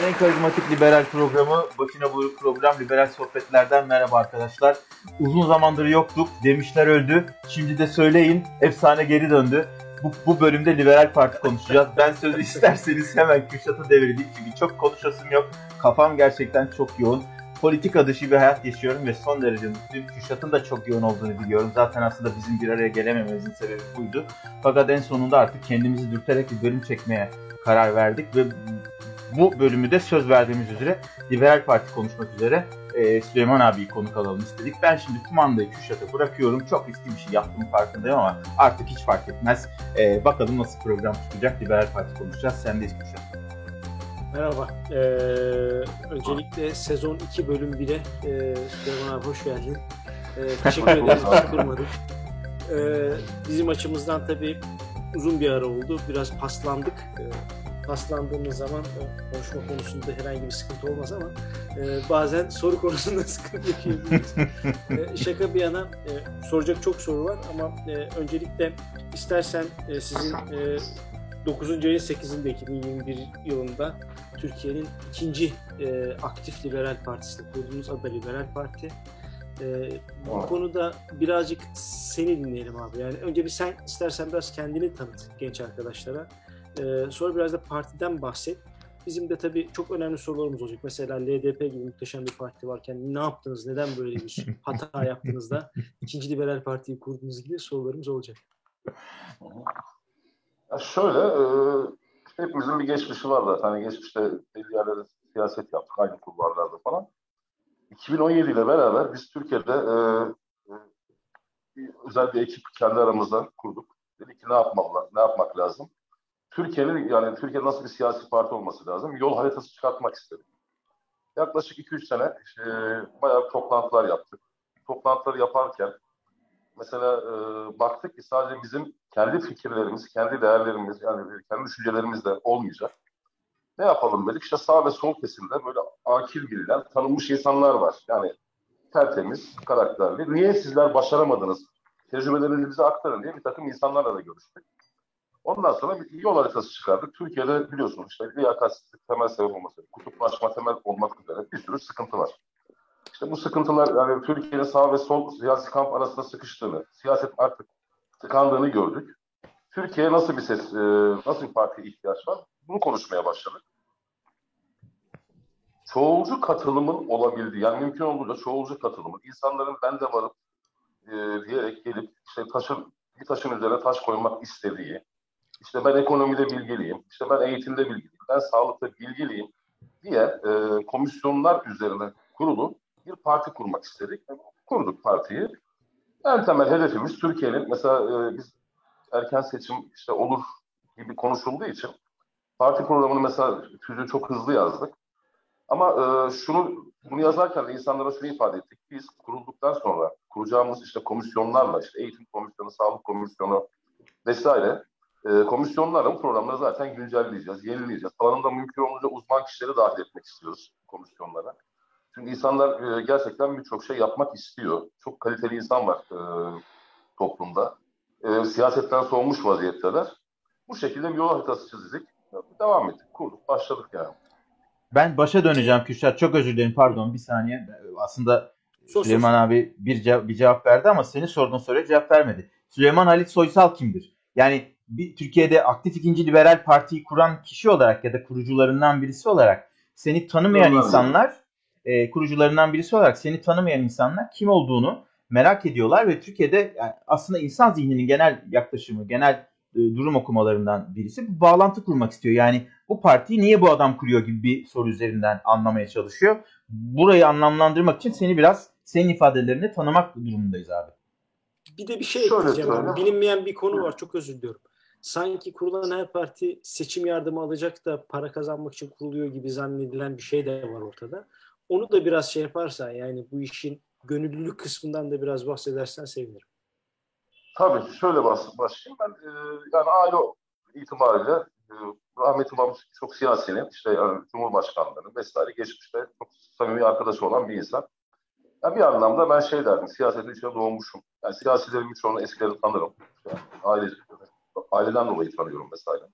Türkiye'nin en karizmatik liberal programı, başına buyruk program Liberal Sohbetler'den merhaba arkadaşlar. Uzun zamandır yoktuk, demişler öldü. Şimdi de söyleyin, efsane geri döndü. Bu, bu bölümde Liberal Parti konuşacağız. Ben sözü isterseniz hemen Kürşat'a devirdim. Çünkü çok konuşasım yok. Kafam gerçekten çok yoğun. Politika dışı bir hayat yaşıyorum ve son derece mutluyum. Kürşat'ın da çok yoğun olduğunu biliyorum. Zaten aslında bizim bir araya gelemememizin sebebi buydu. Fakat en sonunda artık kendimizi dürterek bir bölüm çekmeye karar verdik ve bu bölümü de söz verdiğimiz üzere Liberal Parti konuşmak üzere e, Süleyman abiyi konuk alalım istedik. Ben şimdi kumandayı Kürşat'a bırakıyorum. Çok riskli bir şey yaptığım farkındayım ama artık hiç fark etmez. E, bakalım nasıl program çıkacak. Liberal Parti konuşacağız. Sendeyiz Kürşat. Merhaba. Ee, öncelikle sezon 2 bölüm 1'e e, Süleyman abi hoş geldin. Ee, teşekkür ederiz. Bizi kırmadık. Ee, bizim açımızdan tabii uzun bir ara oldu. Biraz paslandık. Ee, paslandığımız zaman konuşma konusunda herhangi bir sıkıntı olmaz ama e, bazen soru konusunda sıkıntı yaşayabiliriz. e, şaka bir yana e, soracak çok soru var ama e, öncelikle istersen e, sizin e, 9. ayın 8'inde 2021 yılında Türkiye'nin ikinci e, aktif liberal partisini kurduğunuz adı Liberal Parti. E, bu konuda birazcık seni dinleyelim abi. Yani önce bir sen istersen biraz kendini tanıt genç arkadaşlara. E, sonra biraz da partiden bahset. Bizim de tabii çok önemli sorularımız olacak. Mesela LDP gibi muhteşem bir parti varken ne yaptınız, neden böyle bir hata yaptınız da ikinci liberal partiyi kurdunuz gibi sorularımız olacak. Ya şöyle, e, hepimizin bir geçmişi var zaten. Hani geçmişte belli yerlerde siyaset yaptık, aynı kulvarlarda falan. 2017 ile beraber biz Türkiye'de e, bir, özel bir ekip kendi aramızda kurduk. Dedik ki ne yapmak, ne yapmak lazım? Türkiye'nin yani Türkiye nasıl bir siyasi parti olması lazım? Yol haritası çıkartmak istedik. Yaklaşık 2-3 sene işte, bayağı toplantılar yaptık. Toplantıları yaparken mesela e, baktık ki sadece bizim kendi fikirlerimiz, kendi değerlerimiz, yani kendi düşüncelerimiz de olmayacak. Ne yapalım dedik? İşte sağ ve sol kesimde böyle akil bilinen, tanınmış insanlar var. Yani tertemiz, karakterli. Niye sizler başaramadınız? Tecrübelerinizi aktarın diye bir takım insanlarla da görüştük. Ondan sonra bir yol haritası çıkardık. Türkiye'de biliyorsunuz işte liyakatsizlik temel sebep olması, kutuplaşma temel olmak üzere bir sürü sıkıntı var. İşte bu sıkıntılar yani Türkiye'nin sağ ve sol siyasi kamp arasında sıkıştığını, siyaset artık tıkandığını gördük. Türkiye'ye nasıl bir ses, e, nasıl bir partiye ihtiyaç var? Bunu konuşmaya başladık. Çoğulcu katılımın olabildiği, yani mümkün olduğunca çoğulcu katılımın, insanların ben de varım e, diyerek gelip işte taşın, bir taşın üzerine taş koymak istediği, işte ben ekonomide bilgiliyim, işte ben eğitimde bilgiliyim, ben sağlıkta bilgiliyim diye e, komisyonlar üzerine kurulu bir parti kurmak istedik. Kurduk partiyi. En temel hedefimiz Türkiye'nin mesela e, biz erken seçim işte olur gibi konuşulduğu için parti programını mesela tüzüğü çok hızlı yazdık. Ama e, şunu bunu yazarken de insanlara şunu ifade ettik. Biz kurulduktan sonra kuracağımız işte komisyonlarla işte eğitim komisyonu, sağlık komisyonu vesaire e, komisyonlarla bu programları zaten güncelleyeceğiz, yenileyeceğiz. Alanında mümkün olunca uzman kişileri dahil etmek istiyoruz komisyonlara. Çünkü insanlar e, gerçekten birçok şey yapmak istiyor. Çok kaliteli insan var e, toplumda. E, siyasetten soğumuş vaziyetteler. Bu şekilde bir yol haritası çizdik. Devam ettik, kurduk, başladık yani. Ben başa döneceğim Kürşat. Çok özür dilerim pardon bir saniye. Aslında sos, Süleyman sos. abi bir, cevap, bir cevap verdi ama seni sorduğun soruya cevap vermedi. Süleyman Halit Soysal kimdir? Yani bir, Türkiye'de aktif ikinci liberal partiyi kuran kişi olarak ya da kurucularından birisi olarak seni tanımayan Doğru. insanlar e, kurucularından birisi olarak seni tanımayan insanlar kim olduğunu merak ediyorlar ve Türkiye'de yani aslında insan zihninin genel yaklaşımı, genel e, durum okumalarından birisi bu bağlantı kurmak istiyor. Yani bu partiyi niye bu adam kuruyor gibi bir soru üzerinden anlamaya çalışıyor. Burayı anlamlandırmak için seni biraz senin ifadelerini tanımak durumundayız abi. Bir de bir şey ekleyeceğim. Abi. Bilinmeyen bir konu var. Çok özür diliyorum. Sanki kurulan her parti seçim yardımı alacak da para kazanmak için kuruluyor gibi zannedilen bir şey de var ortada. Onu da biraz şey yaparsan yani bu işin gönüllülük kısmından da biraz bahsedersen sevinirim. Tabii şöyle başlayayım. Ben e, yani aile itibariyle e, rahmetli babam çok siyasinin işte yani Cumhurbaşkanlığı vesaire geçmişte çok samimi arkadaşı olan bir insan. Yani bir anlamda ben şey derdim, siyasetin içine doğmuşum. Yani siyasilerin birçoğunu eskileri tanırım. Yani aile, aileden dolayı tanıyorum mesela.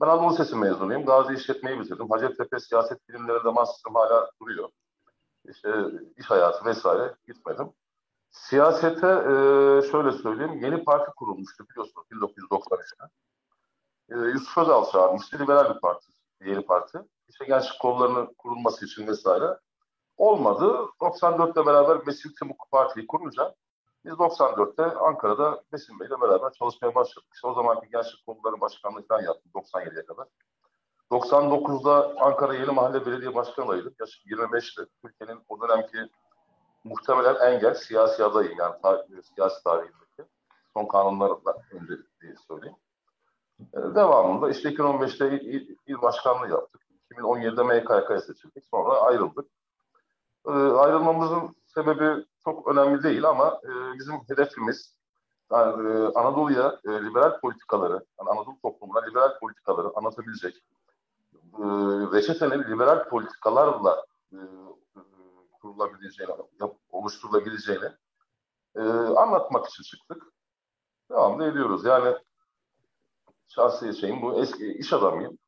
Ben Anadolu Sesi mezunuyum. Gazi İşletmeyi bitirdim. Hacettepe Siyaset Bilimlerinde master'ım hala duruyor. İşte iş hayatı vesaire gitmedim. Siyasete e, şöyle söyleyeyim. Yeni parti kurulmuştu biliyorsunuz 1993'te. E, Yusuf Özal çağırmıştı. Liberal bir parti. Yeni parti. İşte gençlik kollarının kurulması için vesaire. Olmadı. 94'te beraber Besim Timuk Parti'yi kurunca biz 94'te Ankara'da Besim Bey'le beraber çalışmaya başladık. İşte o zamanki gençlik kolları başkanlıktan yaptım 97'ye kadar. 99'da Ankara Yeni Mahalle Belediye Başkanıydım. Yaşım 25'ti. Türkiye'nin o dönemki muhtemelen en genç siyasi adayı yani tar- siyasi tarihindeki. Son kanunlardan önce diye söyleyeyim. Ee, devamında işte 2015'te il, il, il başkanlığı yaptık. 2017'de MKK'ya seçildik. Sonra ayrıldık. Ee, ayrılmamızın sebebi çok önemli değil ama e, bizim hedefimiz yani, e, Anadolu'ya e, liberal politikaları, yani Anadolu toplumuna liberal politikaları anlatabilecek, e, reçetenin liberal politikalarla e, kurulabileceğini, yap, oluşturulabileceğini e, anlatmak için çıktık. Devam da ediyoruz. Yani şahsi şeyim bu. Eski iş adamıyım.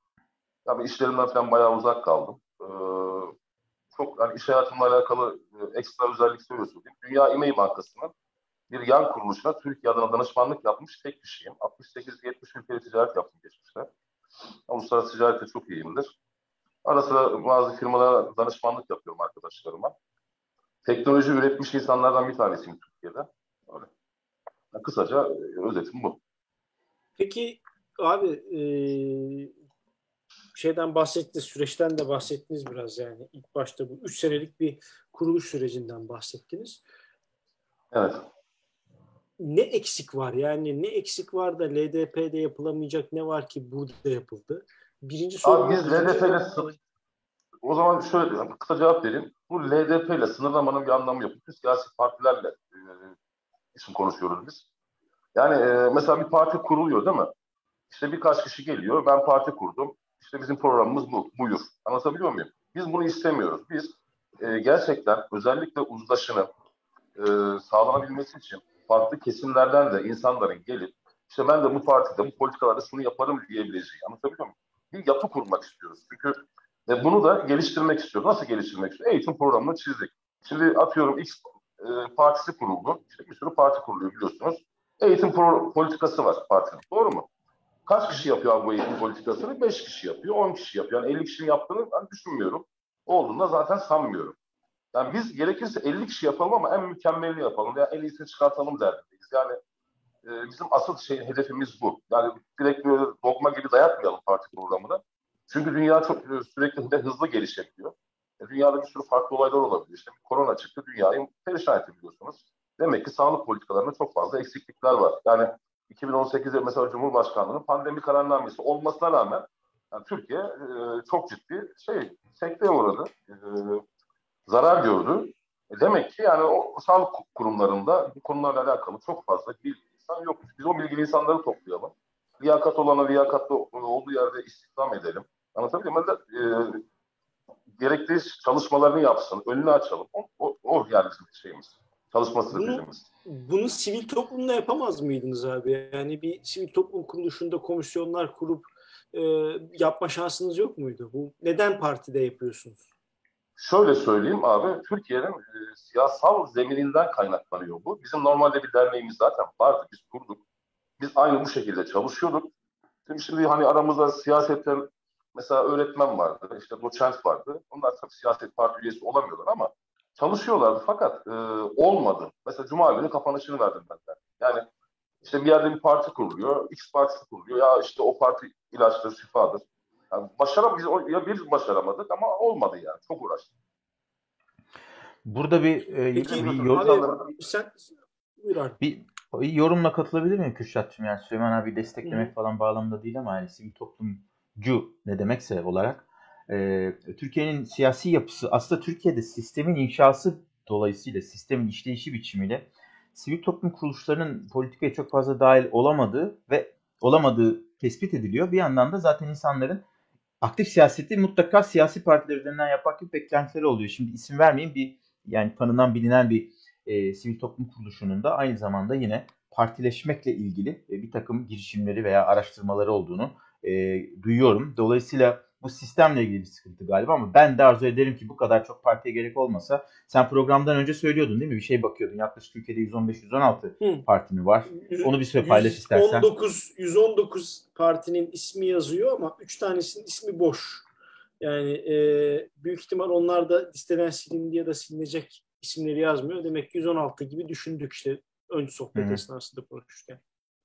Tabii işlerimden falan bayağı uzak kaldım. Ee, çok yani iş hayatımla alakalı e, ekstra özellik söylüyorsun. Dünya İmeği Bankası'nın bir yan kuruluşuna Türkiye adına danışmanlık yapmış tek kişiyim. 68-70 ülkeli ticaret yaptım geçmişte. Uluslararası ticarette çok iyiyimdir. Ara sıra bazı firmalara danışmanlık yapıyorum arkadaşlarıma. Teknoloji üretmiş insanlardan bir tanesiyim Türkiye'de. Öyle. Kısaca e, özetim bu. Peki abi e, şeyden bahsettiniz, süreçten de bahsettiniz biraz yani. ilk başta bu 3 senelik bir kuruluş sürecinden bahsettiniz. Evet. Ne eksik var? Yani ne eksik var da LDP'de yapılamayacak ne var ki burada yapıldı? Birinci soru. Abi biz LDP'yle o zaman şöyle diyeyim, kısa cevap vereyim. Bu LDP ile sınırlamanın bir anlamı yok. Bütün siyasi partilerle e, isim konuşuyoruz biz. Yani e, mesela bir parti kuruluyor değil mi? İşte birkaç kişi geliyor, ben parti kurdum. İşte bizim programımız bu, buyur. Anlatabiliyor muyum? Biz bunu istemiyoruz. Biz e, gerçekten özellikle uzlaşının e, sağlanabilmesi için farklı kesimlerden de insanların gelip işte ben de bu partide bu politikalarda şunu yaparım diyebileceği. Anlatabiliyor muyum? Bir yapı kurmak istiyoruz. Çünkü ve bunu da geliştirmek istiyoruz. Nasıl geliştirmek istiyoruz? Eğitim programını çizdik. Şimdi atıyorum X e, partisi kuruldu. İşte bir sürü parti kuruluyor biliyorsunuz. Eğitim pro- politikası var partinin. Doğru mu? Kaç kişi yapıyor bu eğitim politikasını? 5 kişi yapıyor, 10 kişi yapıyor. Yani 50 kişinin yaptığını ben düşünmüyorum. Olduğunda zaten sanmıyorum. Yani biz gerekirse 50 kişi yapalım ama en mükemmelini yapalım. Yani en iyisini çıkartalım derdindeyiz. Yani e, bizim asıl şey hedefimiz bu. Yani direkt böyle dogma gibi dayatmayalım parti programına. Çünkü dünya çok e, sürekli de hızlı gelişebiliyor. E, dünyada bir sürü farklı olaylar olabilir. İşte korona çıktı, dünyayı perişan etti biliyorsunuz. Demek ki sağlık politikalarında çok fazla eksiklikler var. Yani 2018'de mesela Cumhurbaşkanlığı'nın pandemi kararnamesi olmasına rağmen yani Türkiye e, çok ciddi şey sekteye uğradı. E, zarar gördü. E demek ki yani o sağlık kurumlarında bu konularla alakalı çok fazla bilgi insan yok. Biz o bilgili insanları toplayalım. Liyakat olana liyakatlı olduğu yerde istihdam edelim. Anlatabiliyor muyum? E, gerekli çalışmalarını yapsın, önünü açalım. O, o, o yani şeyimiz. Çalışma stratejimiz. Bunu, bunu sivil toplumda yapamaz mıydınız abi? Yani bir sivil toplum kuruluşunda komisyonlar kurup e, yapma şansınız yok muydu? Bu neden partide yapıyorsunuz? Şöyle söyleyeyim abi, Türkiye'nin e, siyasal zemininden kaynaklanıyor bu. Bizim normalde bir derneğimiz zaten vardı, biz kurduk. Biz aynı bu şekilde çalışıyorduk. Şimdi, şimdi hani aramızda siyasetten mesela öğretmen vardı, işte doçent vardı. Onlar tabii siyaset parti üyesi olamıyorlar ama çalışıyorlardı fakat e, olmadı. Mesela Cuma günü kapanışını verdim ben de. Yani işte bir yerde bir parti kuruluyor, X partisi kuruluyor. Ya işte o parti ilaçtır, şifadır. Yani başaram biz ya biz başaramadık ama olmadı yani. Çok uğraştık. Burada bir e, Peki, bir yorum, sen buyur abi. bir, bir yorumla katılabilir miyim Kürşat'cığım? Yani Süleyman abi desteklemek Hı. falan bağlamında değil ama yani sivil toplumcu ne demekse olarak e, Türkiye'nin siyasi yapısı aslında Türkiye'de sistemin inşası dolayısıyla sistemin işleyişi biçimiyle sivil toplum kuruluşlarının politikaya çok fazla dahil olamadığı ve olamadığı tespit ediliyor. Bir yandan da zaten insanların aktif siyaseti mutlaka siyasi partiler yapmak gibi beklentileri oluyor. Şimdi isim vermeyeyim bir yani tanınan bilinen bir e, sivil toplum kuruluşunun da aynı zamanda yine partileşmekle ilgili e, bir takım girişimleri veya araştırmaları olduğunu e, duyuyorum. Dolayısıyla bu sistemle ilgili bir sıkıntı galiba ama ben de arzu ederim ki bu kadar çok partiye gerek olmasa. Sen programdan önce söylüyordun değil mi? Bir şey bakıyordun. Yaklaşık Türkiye'de 115-116 parti mi var? Onu bir süre paylaş istersen. 119, 119 partinin ismi yazıyor ama 3 tanesinin ismi boş. Yani e, büyük ihtimal onlar da listeden silindi ya da silinecek isimleri yazmıyor. Demek ki 116 gibi düşündük işte ön sohbet Hı-hı. esnasında konuşurken.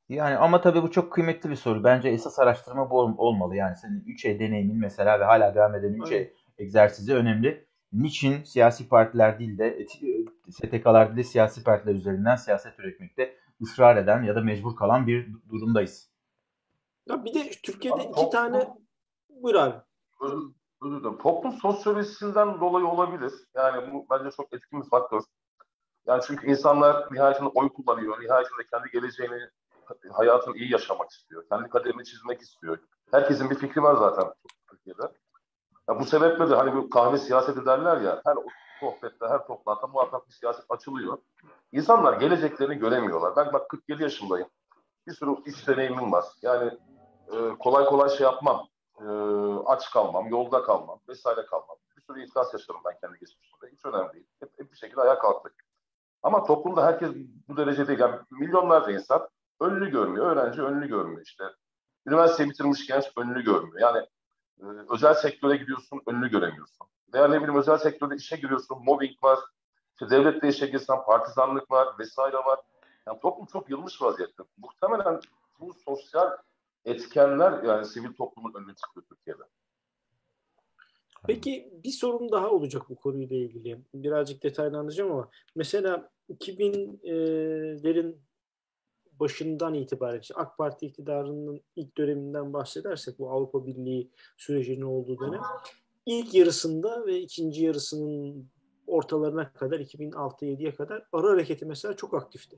Yani ama tabii bu çok kıymetli bir soru. Bence esas araştırma bu olmalı. Yani senin 3E deneyimin mesela ve hala devam eden 3E egzersizi önemli. Niçin siyasi partiler değil de e, STK'lar değil de siyasi partiler üzerinden siyaset üretmekte ısrar eden ya da mecbur kalan bir durumdayız. Ya bir de Türkiye'de iki toplum, tane buyur abi. Özür, özür dilerim. Toplum sosyolojisinden dolayı olabilir. Yani bu bence çok etkin bir faktör. Yani çünkü insanlar nihayetinde oy kullanıyor. Nihayetinde kendi geleceğini hayatını iyi yaşamak istiyor. Kendi kaderini çizmek istiyor. Herkesin bir fikri var zaten Türkiye'de. Ya bu sebeple de hani bu kahve siyaseti derler ya her sohbette, her toplantıda muhakkak bir siyaset açılıyor. İnsanlar geleceklerini göremiyorlar. Ben bak 47 yaşındayım. Bir sürü iş deneyimim var. Yani e, kolay kolay şey yapmam. E, aç kalmam, yolda kalmam, vesaire kalmam. Bir sürü iflas yaşadım ben kendi geçmişimde. Hiç önemli değil. Hep, hep bir şekilde ayağa kalktık. Ama toplumda herkes bu derecede değil. Yani milyonlarca insan önlü görmüyor. Öğrenci önlü görmüyor işte. Üniversite bitirmiş genç önlü görmüyor. Yani e, özel sektöre gidiyorsun önlü göremiyorsun. Veya ne bileyim özel sektörde işe giriyorsun mobbing var. İşte devlette işe girsen partizanlık var vesaire var. Yani toplum çok yılmış vaziyette. Muhtemelen bu sosyal etkenler yani sivil toplumun önüne çıkıyor Türkiye'de. Peki bir sorun daha olacak bu konuyla ilgili. Birazcık detaylandıracağım ama mesela 2000'lerin başından itibaren işte AK Parti iktidarının ilk döneminden bahsedersek bu Avrupa Birliği sürecinin olduğu dönem ilk yarısında ve ikinci yarısının ortalarına kadar 2006-7'ye kadar ara hareketi mesela çok aktifti.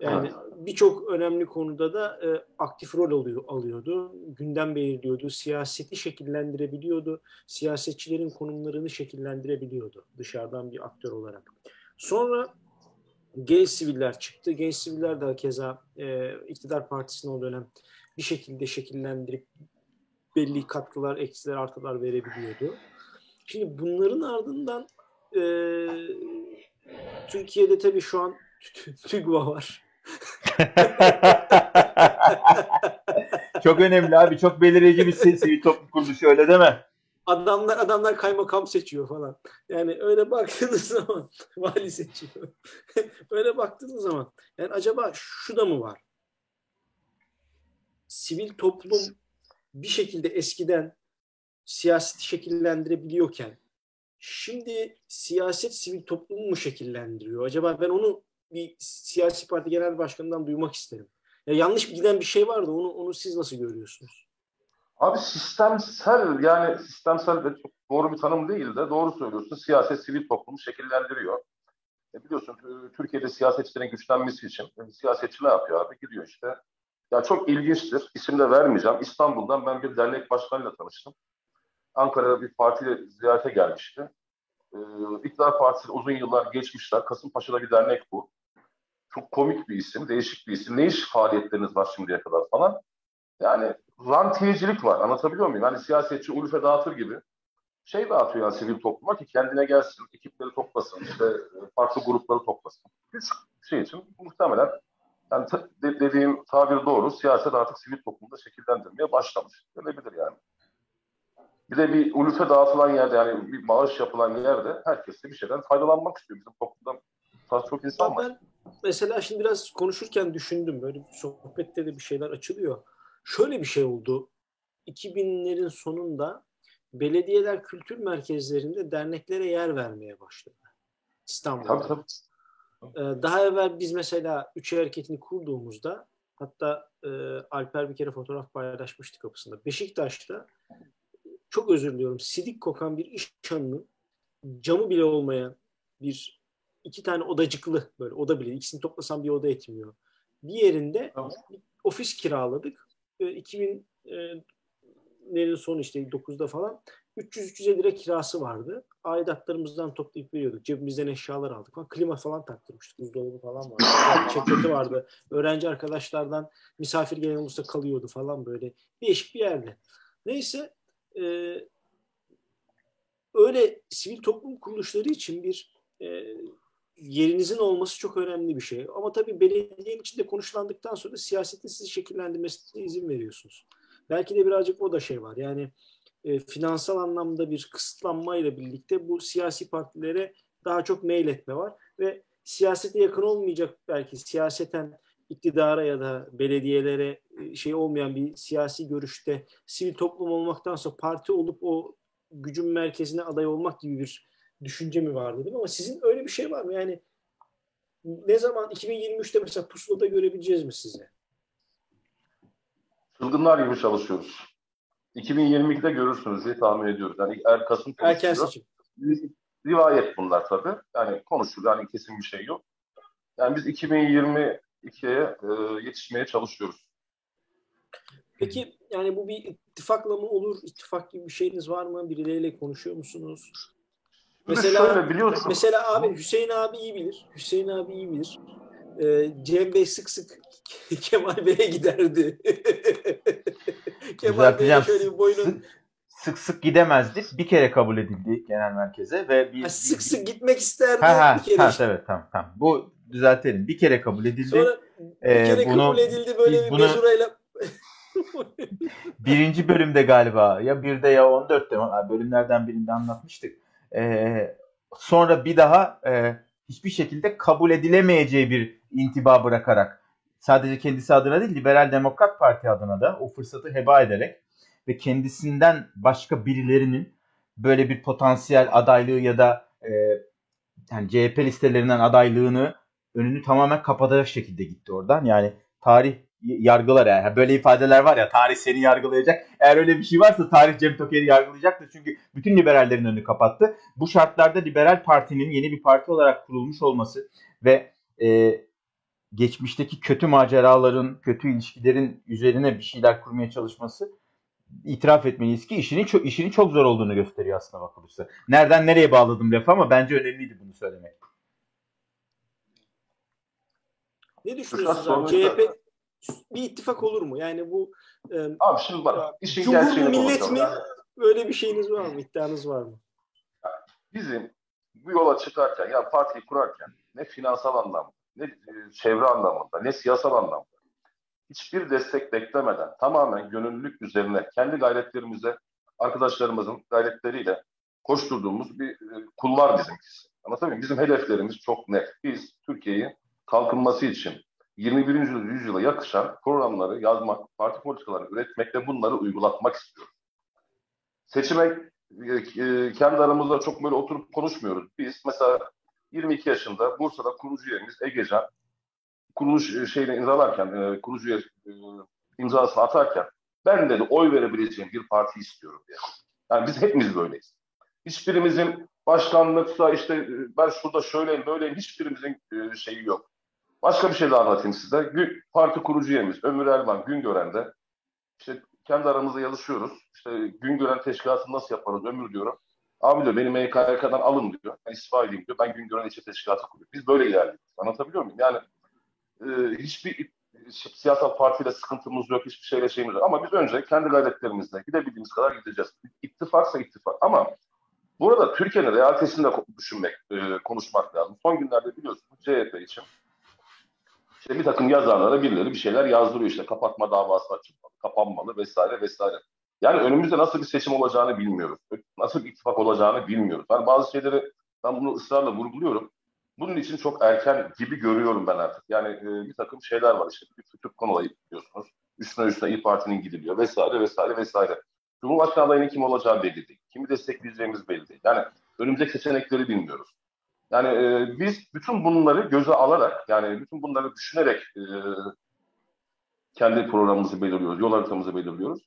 Yani birçok önemli konuda da e, aktif rol alıyor, alıyordu. Gündem belirliyordu. Siyaseti şekillendirebiliyordu. Siyasetçilerin konumlarını şekillendirebiliyordu dışarıdan bir aktör olarak. Sonra genç siviller çıktı. Genç siviller de keza e, iktidar partisine o dönem bir şekilde şekillendirip belli katkılar, eksiler, artılar verebiliyordu. Şimdi bunların ardından e, Türkiye'de tabii şu an TÜGVA var. çok önemli abi. Çok belirleyici bir sivil toplum kuruluşu öyle deme adamlar adamlar kaymakam seçiyor falan. Yani öyle baktığınız zaman vali seçiyor. öyle baktığınız zaman yani acaba şu da mı var? Sivil toplum bir şekilde eskiden siyaseti şekillendirebiliyorken şimdi siyaset sivil toplumu mu şekillendiriyor? Acaba ben onu bir siyasi parti genel başkanından duymak isterim. Ya yanlış giden bir şey vardı. Onu onu siz nasıl görüyorsunuz? Abi sistemsel yani sistemsel de çok doğru bir tanım değil de doğru söylüyorsun. Siyaset sivil toplumu şekillendiriyor. E biliyorsun Türkiye'de siyasetçilerin güçlenmesi için e, siyasetçi ne yapıyor abi? Gidiyor işte. Ya çok ilginçtir. İsim de vermeyeceğim. İstanbul'dan ben bir dernek başkanıyla tanıştım. Ankara'da bir parti ziyarete gelmişti. Ee, İktidar Partisi uzun yıllar geçmişler. Kasımpaşa'da bir dernek bu. Çok komik bir isim, değişik bir isim. Ne iş faaliyetleriniz var şimdiye kadar falan. Yani rantiyecilik var. Anlatabiliyor muyum? Yani siyasetçi ulufe dağıtır gibi şey dağıtıyor yani sivil topluma ki kendine gelsin, ekipleri toplasın, işte farklı grupları toplasın. Bir şey için muhtemelen yani de, dediğim tabir doğru, siyaset artık sivil toplumda şekillendirmeye başlamış. Ölebilir yani. Bir de bir ulufe dağıtılan yerde yani bir maaş yapılan yerde herkes de bir şeyden faydalanmak istiyor. Bizim toplumda çok insan var. Ben mesela şimdi biraz konuşurken düşündüm. Böyle sohbette de bir şeyler açılıyor şöyle bir şey oldu. 2000'lerin sonunda belediyeler kültür merkezlerinde derneklere yer vermeye başladı. İstanbul'da. Tabii, tabii. Daha evvel biz mesela Üçe Hareketi'ni kurduğumuzda hatta e, Alper bir kere fotoğraf paylaşmıştı kapısında. Beşiktaş'ta çok özür diliyorum sidik kokan bir iş hanının camı bile olmayan bir iki tane odacıklı böyle oda bile ikisini toplasam bir oda etmiyor. Bir yerinde tamam. ofis kiraladık 2000'lerin e, sonu işte 9'da falan 300-350 lira kirası vardı. aidatlarımızdan toplayıp veriyorduk. Cebimizden eşyalar aldık. Falan. Klima falan taktırmıştık. Buzdolabı falan vardı. Çekyatı vardı. Öğrenci arkadaşlardan misafir gelen olursa kalıyordu falan böyle. Değişik bir yerde. Neyse e, öyle sivil toplum kuruluşları için bir e, yerinizin olması çok önemli bir şey. Ama tabii belediyenin içinde konuşulandıktan sonra siyasetin sizi şekillendirmesine izin veriyorsunuz. Belki de birazcık o da şey var. Yani e, finansal anlamda bir kısıtlanmayla birlikte bu siyasi partilere daha çok meyletme var ve siyasete yakın olmayacak belki siyaseten iktidara ya da belediyelere e, şey olmayan bir siyasi görüşte sivil toplum olmaktansa parti olup o gücün merkezine aday olmak gibi bir düşünce mi var dedim ama sizin öyle bir şey var mı? Yani ne zaman 2023'te mesela pusulada görebileceğiz mi sizi? Çılgınlar gibi çalışıyoruz. 2022'de görürsünüz diye tahmin ediyoruz. Yani er Kasım Erken seçim. Rivayet bunlar tabii. Yani konuşulur. Yani kesin bir şey yok. Yani biz 2022'ye e, yetişmeye çalışıyoruz. Peki yani bu bir ittifakla mı olur? İttifak gibi bir şeyiniz var mı? Birileriyle konuşuyor musunuz? Mesela, şöyle biliyorsun. mesela abi Hüseyin abi iyi bilir. Hüseyin abi iyi bilir. Ee, Cem Bey sık sık Kemal Bey'e giderdi. Kemal Bey'e şöyle bir boynun... Sık, sık gidemezdi. Bir kere kabul edildi genel merkeze ve bir, ha, sık sık gitmek isterdi. Ha, ha, bir kere ha, işte. evet tamam tamam. Bu düzeltelim. Bir kere kabul edildi. Sonra bir kere ee, bunu, kabul edildi böyle bir bunu, mezurayla birinci bölümde galiba ya birde ya 14'te bölümlerden birinde anlatmıştık. Ee, sonra bir daha e, hiçbir şekilde kabul edilemeyeceği bir intiba bırakarak sadece kendisi adına değil Liberal Demokrat Parti adına da o fırsatı heba ederek ve kendisinden başka birilerinin böyle bir potansiyel adaylığı ya da e, yani CHP listelerinden adaylığını önünü tamamen kapatacak şekilde gitti oradan. Yani tarih yargılar yani. Böyle ifadeler var ya tarih seni yargılayacak. Eğer öyle bir şey varsa tarih Cem Toker'i yargılayacaktır. Çünkü bütün liberallerin önünü kapattı. Bu şartlarda Liberal Parti'nin yeni bir parti olarak kurulmuş olması ve e, geçmişteki kötü maceraların, kötü ilişkilerin üzerine bir şeyler kurmaya çalışması itiraf etmeliyiz ki işinin çok işinin çok zor olduğunu gösteriyor aslında bakılırsa. Nereden nereye bağladım lafı ama bence önemliydi bunu söylemek. Ne düşünüyorsunuz abi? CHP bir ittifak olur mu? Yani bu e, Abi şimdi bak işin Cumhur millet mi? Yani. Böyle bir şeyiniz var mı? İddianız var mı? Bizim bu yola çıkarken ya partiyi kurarken ne finansal anlamda ne çevre anlamında ne siyasal anlamda hiçbir destek beklemeden tamamen gönüllülük üzerine kendi gayretlerimize arkadaşlarımızın gayretleriyle koşturduğumuz bir kullar bizimkisi. Anlatabiliyor muyum? Bizim hedeflerimiz çok net. Biz Türkiye'yi kalkınması için 21. yüzyıla yakışan programları yazmak, parti politikalarını üretmek ve bunları uygulatmak istiyoruz. Seçime e, e, kendi aramızda çok böyle oturup konuşmuyoruz. Biz mesela 22 yaşında Bursa'da kurucu yerimiz Egecan kuruluş e, şeyini imzalarken, kurucu yer imzasını atarken ben de oy verebileceğim bir parti istiyorum diye. Yani biz hepimiz böyleyiz. Hiçbirimizin başkanlıksa işte ben şurada şöyleyim böyleyim hiçbirimizin şeyi yok. Başka bir şey daha anlatayım size. Parti kurucu üyemiz Ömür Erman Güngören'de işte kendi aramızda yazışıyoruz. İşte Güngören teşkilatını nasıl yaparız Ömür diyorum. Abi diyor beni MKYK'dan alın diyor. Ben istifa edeyim diyor. Ben Güngören İlçe Teşkilatı kuruyorum. Biz böyle ilerliyoruz. Anlatabiliyor muyum? Yani e, hiçbir siyasal partiyle sıkıntımız yok. Hiçbir şeyle şeyimiz yok. Ama biz önce kendi gayretlerimizle gidebildiğimiz kadar gideceğiz. İttifaksa ittifak. Ama burada Türkiye'nin realitesini de düşünmek, e, konuşmak lazım. Son günlerde biliyorsunuz CHP için işte bir takım yazarlara birileri bir şeyler yazdırıyor işte kapatma davası açılmalı, kapanmalı vesaire vesaire. Yani önümüzde nasıl bir seçim olacağını bilmiyoruz. Nasıl bir ittifak olacağını bilmiyoruz. Ben bazı şeyleri ben bunu ısrarla vurguluyorum. Bunun için çok erken gibi görüyorum ben artık. Yani e, bir takım şeyler var işte bir tutuk konulayı biliyorsunuz. Üstüne üstüne İYİ Parti'nin gidiliyor vesaire vesaire vesaire. Cumhurbaşkanı adayının kim olacağı belli değil. Kimi destekleyeceğimiz belli değil. Yani önümüzdeki seçenekleri bilmiyoruz. Yani e, biz bütün bunları göze alarak yani bütün bunları düşünerek e, kendi programımızı belirliyoruz, yol haritamızı belirliyoruz.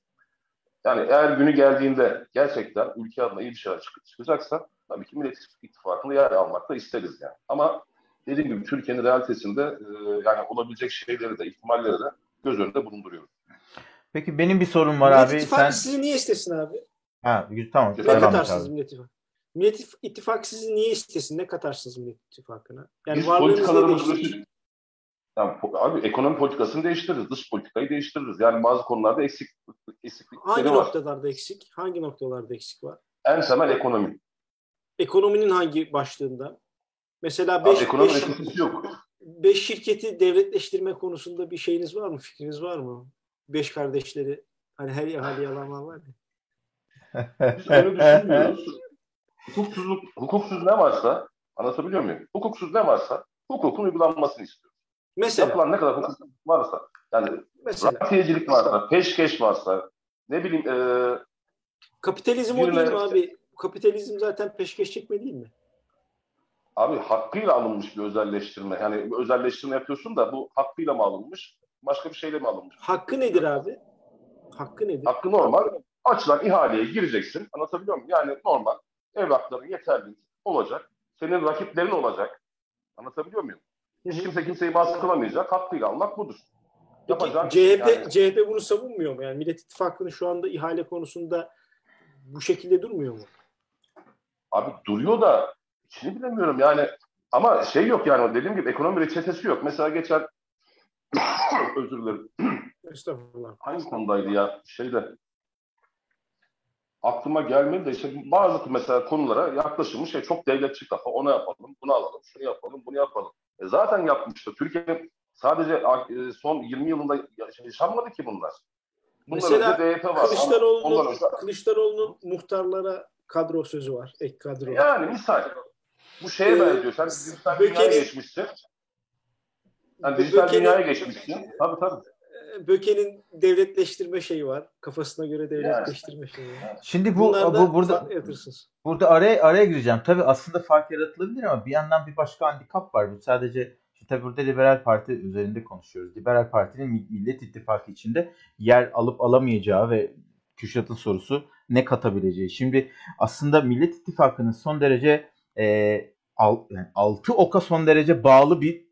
Yani eğer günü geldiğinde gerçekten ülke adına iyi bir şeyler çık çıkacaksa tabii ki Millet İttifakı'nda yer almak da isteriz yani. Ama dediğim gibi Türkiye'nin realitesinde e, yani olabilecek şeyleri de ihtimalleri de göz önünde bulunduruyoruz. Peki benim bir sorum var Millet abi. Sen... sizi niye istesin abi? Ha, tamam. Ne katarsınız Millet İttifakı? Millet İttifakı sizi niye istesin? Ne katarsınız Millet İttifakı'na? Yani Biz politikalarımızı yani, abi ekonomi politikasını değiştiririz, dış politikayı değiştiririz. Yani bazı konularda eksik eksiklikleri Hangi var. noktalarda eksik? Hangi noktalarda eksik var? En temel ekonomi. Ekonominin hangi başlığında? Mesela Abi 5 ekonomi eksikliği yok. beş şirketi devletleştirme konusunda bir şeyiniz var mı? Fikriniz var mı? Beş kardeşleri hani her ihaleyi alanlar var ya. Öyle düşünmüyoruz. Hukuksuzluk, hukuksuz ne varsa anlatabiliyor muyum? Hukuksuz ne varsa hukukun uygulanmasını istiyoruz. Mesela, Yapılan ne kadar hukuksuz varsa yani mesela rantiyecilik varsa, peşkeş varsa ne bileyim e, kapitalizm o Birine- değil mi abi? Kapitalizm zaten peşkeş çekme değil mi? abi hakkıyla alınmış bir özelleştirme. Yani özelleştirme yapıyorsun da bu hakkıyla mı alınmış? Başka bir şeyle mi alınmış? Hakkı nedir abi? Hakkı nedir? Hakkı normal. Açılan ihaleye gireceksin. Anlatabiliyor muyum? Yani normal. Evrakların yeterli olacak. Senin rakiplerin olacak. Anlatabiliyor muyum? Hiç kimse kimseyi baskılamayacak. Hakkıyla almak budur. Peki Yapacağın CHP, şey yani. CHP bunu savunmuyor mu? Yani Millet İttifakı'nın şu anda ihale konusunda bu şekilde durmuyor mu? Abi duruyor da içini bilemiyorum yani. Ama şey yok yani dediğim gibi ekonomi reçetesi yok. Mesela geçen özür dilerim. Estağfurullah. Hangi konudaydı ya? Şeyde aklıma gelmedi de işte bazı mesela konulara yaklaşılmış şey çok devletçi kafa. Onu yapalım, bunu alalım, şunu yapalım, bunu yapalım. E zaten yapmıştı. Türkiye sadece e, son 20 yılında ya- yaşanmadı ki bunlar. Bunlar Mesela DYP var. Kılıçdaroğlu'nun, önce- Kılıçdaroğlu'nun muhtarlara kadro sözü var. Ek kadro. Yani misal. Bu şeye Ee, benziyor. Sen dijital dünyaya Böke'nin- geçmişsin. Yani dijital Böke'nin- dünyaya geçmişsin. Tabii tabii. Böke'nin devletleştirme şeyi var. Kafasına göre devletleştirme şeyi var. Şimdi bu, bu burada. Burada araya araya gireceğim. Tabii aslında fark yaratılabilir ama bir yandan bir başka handikap var. Bu sadece işte tabii burada Liberal Parti üzerinde konuşuyoruz. Liberal Parti'nin Mi- Millet İttifakı içinde yer alıp alamayacağı ve Kürşat'ın sorusu ne katabileceği. Şimdi aslında Millet İttifakı'nın son derece e, al, yani altı oka son derece bağlı bir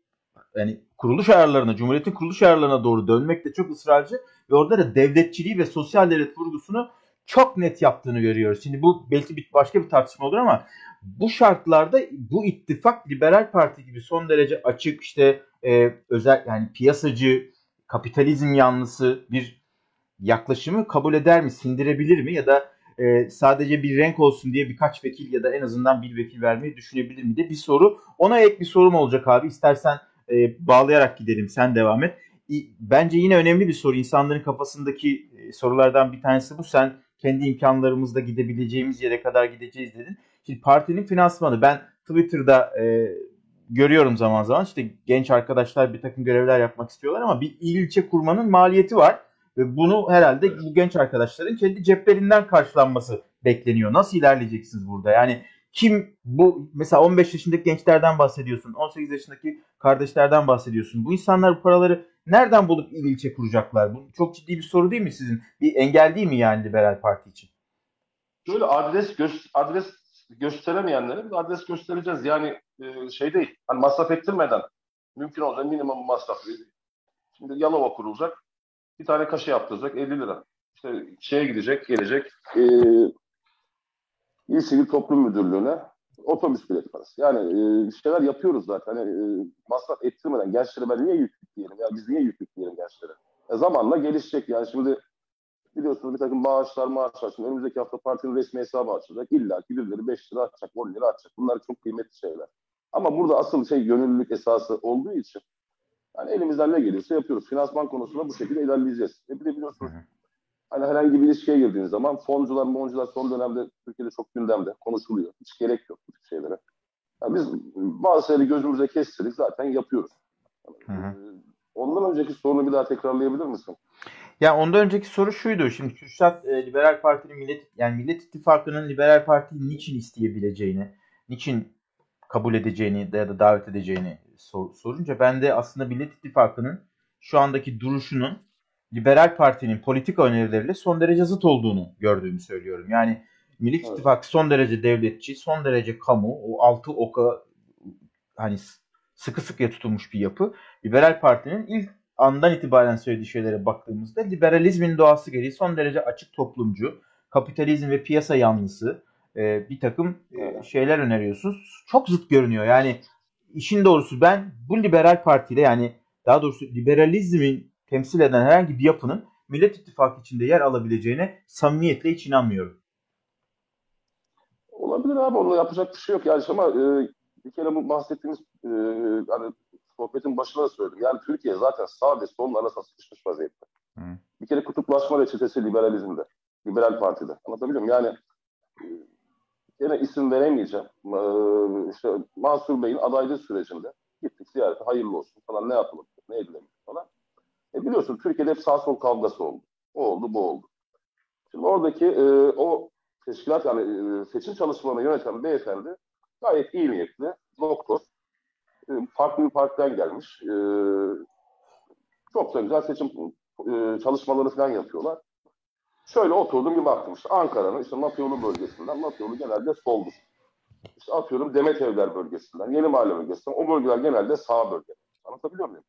yani kuruluş ayarlarına, Cumhuriyet'in kuruluş ayarlarına doğru dönmekte çok ısrarcı ve orada da devletçiliği ve sosyal devlet vurgusunu çok net yaptığını görüyoruz. Şimdi bu belki bir başka bir tartışma olur ama bu şartlarda bu ittifak Liberal Parti gibi son derece açık işte e, özel yani piyasacı, kapitalizm yanlısı bir yaklaşımı kabul eder mi, sindirebilir mi ya da e, sadece bir renk olsun diye birkaç vekil ya da en azından bir vekil vermeyi düşünebilir mi de bir soru. Ona ek bir sorum olacak abi. İstersen e, bağlayarak gidelim. Sen devam et. Bence yine önemli bir soru. İnsanların kafasındaki e, sorulardan bir tanesi bu. Sen kendi imkanlarımızla gidebileceğimiz yere kadar gideceğiz dedin. Şimdi partinin finansmanı ben Twitter'da e, görüyorum zaman zaman işte genç arkadaşlar bir takım görevler yapmak istiyorlar ama bir il ilçe kurmanın maliyeti var ve bunu herhalde bu genç arkadaşların kendi ceplerinden karşılanması bekleniyor. Nasıl ilerleyeceksiniz burada? Yani kim bu mesela 15 yaşındaki gençlerden bahsediyorsun, 18 yaşındaki kardeşlerden bahsediyorsun. Bu insanlar bu paraları nereden bulup il ilçe kuracaklar? Bu çok ciddi bir soru değil mi sizin? Bir engel değil mi yani Liberal Parti için? Şöyle adres gö- adres gösteremeyenlere bir adres göstereceğiz. Yani e, şey değil. Hani masraf ettirmeden mümkün olacak minimum masraf. Şimdi Yalova kurulacak. Bir tane kaşe yaptıracak 50 lira. İşte şeye gidecek, gelecek. E, İl Sivil Toplum Müdürlüğü'ne otobüs bileti parası. Yani e, şeyler yapıyoruz zaten. Hani, e, masraf ettirmeden gençlere ben niye yük yükleyelim? Ya biz niye yük yükleyelim gençlere? E, zamanla gelişecek. Yani şimdi biliyorsunuz bir takım maaşlar maaşlar. Şimdi önümüzdeki hafta partinin resmi hesabı açılacak. İlla ki birileri 5 lira atacak, 10 lira atacak. Bunlar çok kıymetli şeyler. Ama burada asıl şey gönüllülük esası olduğu için yani elimizden ne gelirse yapıyoruz. Finansman konusunda bu şekilde ilerleyeceğiz. E bir de biliyorsunuz hani herhangi bir ilişkiye girdiğiniz zaman foncular, moncular son dönemde Türkiye'de çok gündemde konuşuluyor. Hiç gerek yok bu tip şeylere. Yani biz bazı şeyleri gözümüze kestirdik zaten yapıyoruz. Hı hı. Ee, Ondan önceki sorunu bir daha tekrarlayabilir misin? Ya ondan önceki soru şuydu. Şimdi Kürşat e, Liberal Parti'nin Millet yani Millet İttifakı'nın Liberal Parti'yi niçin isteyebileceğini, niçin kabul edeceğini ya da davet edeceğini sor- sorunca ben de aslında Millet İttifakı'nın şu andaki duruşunun Liberal Parti'nin politika önerileriyle son derece zıt olduğunu gördüğümü söylüyorum. Yani Millet Evet. İttifakı son derece devletçi, son derece kamu, o altı oka hani sıkı sıkıya tutulmuş bir yapı. Liberal Parti'nin ilk andan itibaren söylediği şeylere baktığımızda liberalizmin doğası gereği son derece açık toplumcu, kapitalizm ve piyasa yanlısı, e, bir takım e, şeyler öneriyorsunuz. Çok zıt görünüyor. Yani işin doğrusu ben bu liberal partiyle yani daha doğrusu liberalizmin temsil eden herhangi bir yapının Millet İttifakı içinde yer alabileceğine samimiyetle hiç inanmıyorum. Olabilir abi onunla yapacak bir şey yok yani ama e, bir kere bu bahsettiğimiz e, hani sohbetin başında da söyledim. Yani Türkiye zaten sağ ve solun arasında sıkışmış vaziyette. Hı. Bir kere kutuplaşma reçetesi liberalizmde. Liberal partide. Anlatabiliyor muyum? Yani yine isim veremeyeceğim. E, işte Mansur Bey'in adaylığı sürecinde gittik ziyarete hayırlı olsun falan ne yapılır, ne edilir falan. E biliyorsun Türkiye'de hep sağ sol kavgası oldu. O oldu, bu oldu. Şimdi oradaki e, o teşkilat yani e, seçim çalışmalarını yöneten beyefendi gayet iyi niyetli, doktor. E, farklı bir partiden gelmiş. E, çok da güzel seçim e, çalışmaları falan yapıyorlar. Şöyle oturdum bir baktım işte Ankara'nın işte Napyolu bölgesinden, Napyolu genelde soldur. İşte atıyorum Demet Evler bölgesinden, Yeni Mahalle bölgesinden, o bölgeler genelde sağ bölge. Anlatabiliyor muyum?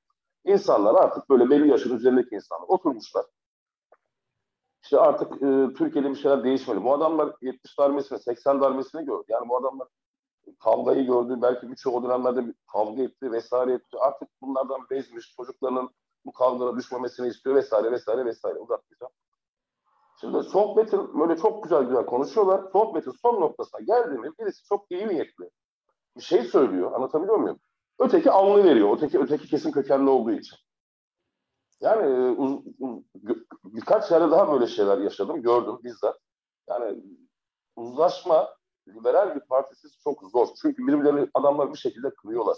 İnsanlar artık böyle belli yaşın üzerindeki insanlar oturmuşlar. İşte artık e, Türkiye'de bir şeyler değişmeli. Bu adamlar 70 darbesini, 80 darbesini gördü. Yani bu adamlar kavgayı gördü. Belki birçok dönemlerde bir kavga etti vesaire etti. Artık bunlardan bezmiş. Çocuklarının bu kavgalara düşmemesini istiyor vesaire vesaire vesaire. Uzatmayacağım. Şimdi sohbetin böyle çok güzel güzel konuşuyorlar. Sohbetin son noktasına geldiğinde birisi çok iyi niyetli. Bir şey söylüyor. Anlatabiliyor muyum? Öteki alnı veriyor. Öteki, öteki kesim kökenli olduğu için. Yani e, uz, uz, birkaç yerde daha böyle şeyler yaşadım, gördüm bizzat. Yani uzlaşma liberal bir partisiz çok zor. Çünkü birbirlerini adamlar bir şekilde kırıyorlar.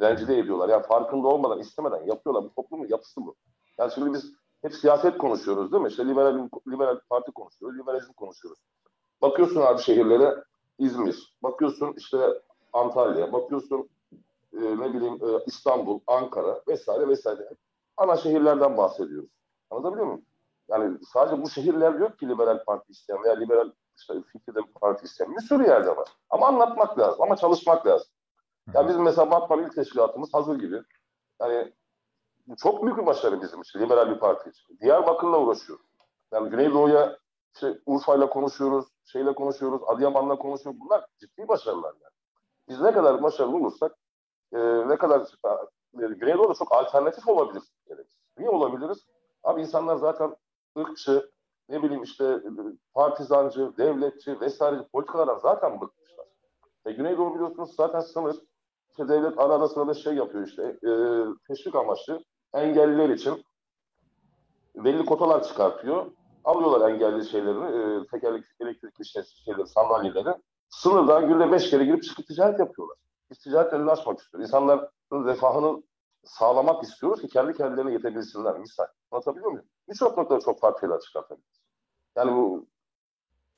Rencide ediyorlar. Yani farkında olmadan, istemeden yapıyorlar. Bu toplumun yapısı bu. Yani şimdi biz hep siyaset konuşuyoruz değil mi? İşte liberal, liberal parti konuşuyoruz, liberalizm konuşuyoruz. Bakıyorsun abi şehirlere İzmir, bakıyorsun işte Antalya, bakıyorsun e, ne bileyim e, İstanbul, Ankara vesaire vesaire. Ana şehirlerden bahsediyoruz. Anlatabiliyor muyum? Yani sadece bu şehirler yok ki liberal parti isteyen veya liberal işte fikirde bir parti isteyen. Bir sürü yerde var. Ama anlatmak lazım. Ama çalışmak lazım. Ya yani bizim mesela Batman İl Teşkilatımız hazır gibi. Yani çok büyük bir başarı bizim için. Liberal bir parti için. Diyarbakır'la uğraşıyoruz. Yani Güneydoğu'ya işte Urfa'yla konuşuyoruz, şeyle konuşuyoruz, Adıyaman'la konuşuyoruz. Bunlar ciddi başarılar yani. Biz ne kadar başarılı olursak e, ne kadar e, Güneydoğu'da çok alternatif olabilir. Niye olabiliriz? Abi insanlar zaten ırkçı, ne bileyim işte partizancı, devletçi vesaire politikalardan zaten bıkmışlar. E, Güneydoğu biliyorsunuz zaten sınır. İşte devlet arada sırada şey yapıyor işte e, teşvik amaçlı engelliler için belli kotalar çıkartıyor. Alıyorlar engelli şeylerini, e, tekerlekli elektrikli şey, şeyleri, sandalyeleri. Sınırdan günde beş kere girip çıkıp ticaret yapıyorlar. Biz ticaret önünü açmak istiyoruz. İnsanların refahını sağlamak istiyoruz ki kendi kendilerine yetebilsinler. Misal. Anlatabiliyor muyum? Birçok noktada çok farklı şeyler çıkartabiliriz. Yani bu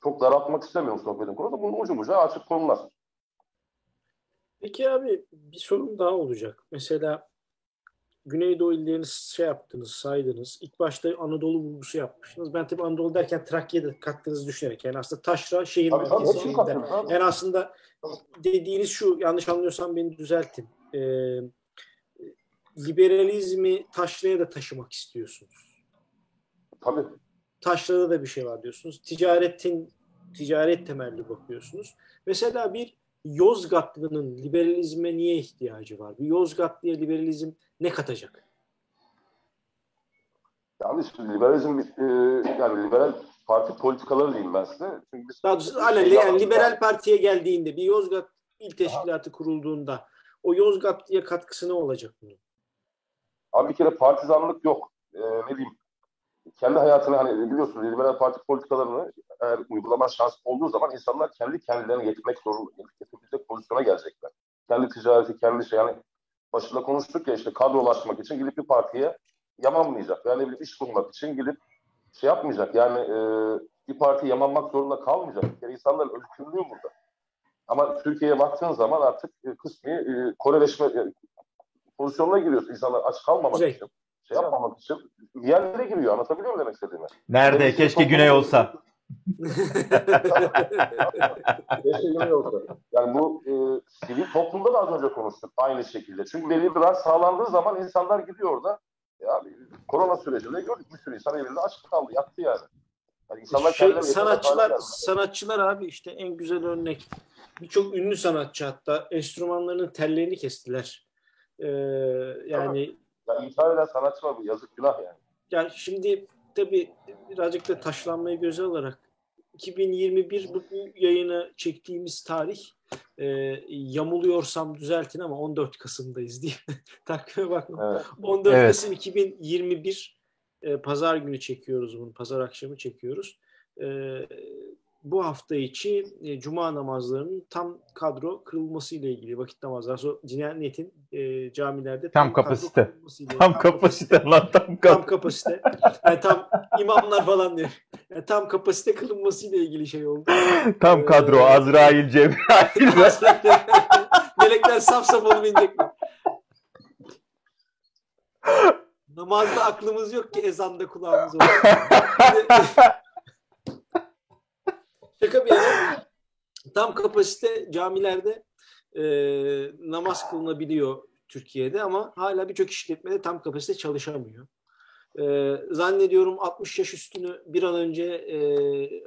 çok daraltmak istemiyorum sohbetin konuda. Bunun ucu bucağı açık konular. Peki abi bir sorun daha olacak. Mesela Güneydoğu illerini şey yaptınız, saydınız. İlk başta Anadolu vurgusu yapmışsınız. Ben tabii Anadolu derken Trakya'da kattığınızı düşünerek. Yani aslında Taşra şehir tabii, merkezi tabii, tabii, Yani aslında dediğiniz şu, yanlış anlıyorsam beni düzeltin. Ee, liberalizmi Taşra'ya da taşımak istiyorsunuz. Tabii. Taşra'da da bir şey var diyorsunuz. Ticaretin ticaret temelli bakıyorsunuz. Mesela bir Yozgatlı'nın liberalizme niye ihtiyacı var? Bir Yozgatlı'ya liberalizm ne katacak? Yani şimdi liberalizm e, yani liberal parti politikaları diyeyim ben size. Çünkü biz, Daha doğrusu, yani, yani liberal partiye geldiğinde bir Yozgat il teşkilatı kurulduğunda o Yozgatlı'ya katkısı ne olacak bunun? Abi bir kere partizanlık yok. Ee, ne diyeyim? Kendi hayatını hani biliyorsunuz liberal parti politikalarını eğer uygulama şansı olduğu zaman insanlar kendi kendilerine getirmek zorunda. Getirebilecek pozisyona gelecekler. Kendi ticareti, kendi şey yani başında konuştuk ya işte kadrolaşmak için gidip bir partiye yamanmayacak. Yani bir iş bulmak için gidip şey yapmayacak. Yani e, bir parti yamanmak zorunda kalmayacak. Yani insanların özgürlüğü burada. Ama Türkiye'ye baktığın zaman artık e, kısmi e, Koreleşme e, pozisyonuna giriyorsun. İnsanlar aç kalmamak Güzel. için, şey yapmamak için bir yerlere giriyor. Anlatabiliyor muyum demek istediğimi? Nerede? Keşke Güney olsa. Keşke olsa. Yani bu e, sivil toplumda da az önce konuştuk aynı şekilde. Çünkü belli bir sağlandığı zaman insanlar gidiyor orada. Ya korona sürecinde gördük bir sürü insan evinde aç kaldı, yattı yani. Yani insanlar şey, sanatçılar sanatçılar abi işte en güzel örnek. Birçok ünlü sanatçı hatta enstrümanlarının tellerini kestiler. Ee, yani Ya intihar eden sanatçı var bu yazık günah yani. ya şimdi tabii birazcık da taşlanmayı göze alarak 2021 bu, yayını çektiğimiz tarih e, yamuluyorsam düzeltin ama 14 Kasım'dayız diye takvime bakma. Evet. 14 Evet. Kasım 2021 e, pazar günü çekiyoruz bunu. Pazar akşamı çekiyoruz. E, bu hafta içi e, cuma namazlarının tam kadro kırılması ile ilgili vakit namazları. Sonra Diyanet'in e, camilerde Tam kadro kapasite. ile- Tam kapasite lan tam tam kapasite. kapasite. Yani tam imamlar falan diyor. Yani tam kapasite kılınması ile ilgili şey oldu. Tam kadro Azrail Cebrail. Melekler saf saf olup inecekler. Namazda aklımız yok ki ezanda kulağımız olsun. Şaka bir yana tam kapasite camilerde e, namaz kılınabiliyor Türkiye'de ama hala birçok işletmede tam kapasite çalışamıyor. E, zannediyorum 60 yaş üstünü bir an önce e,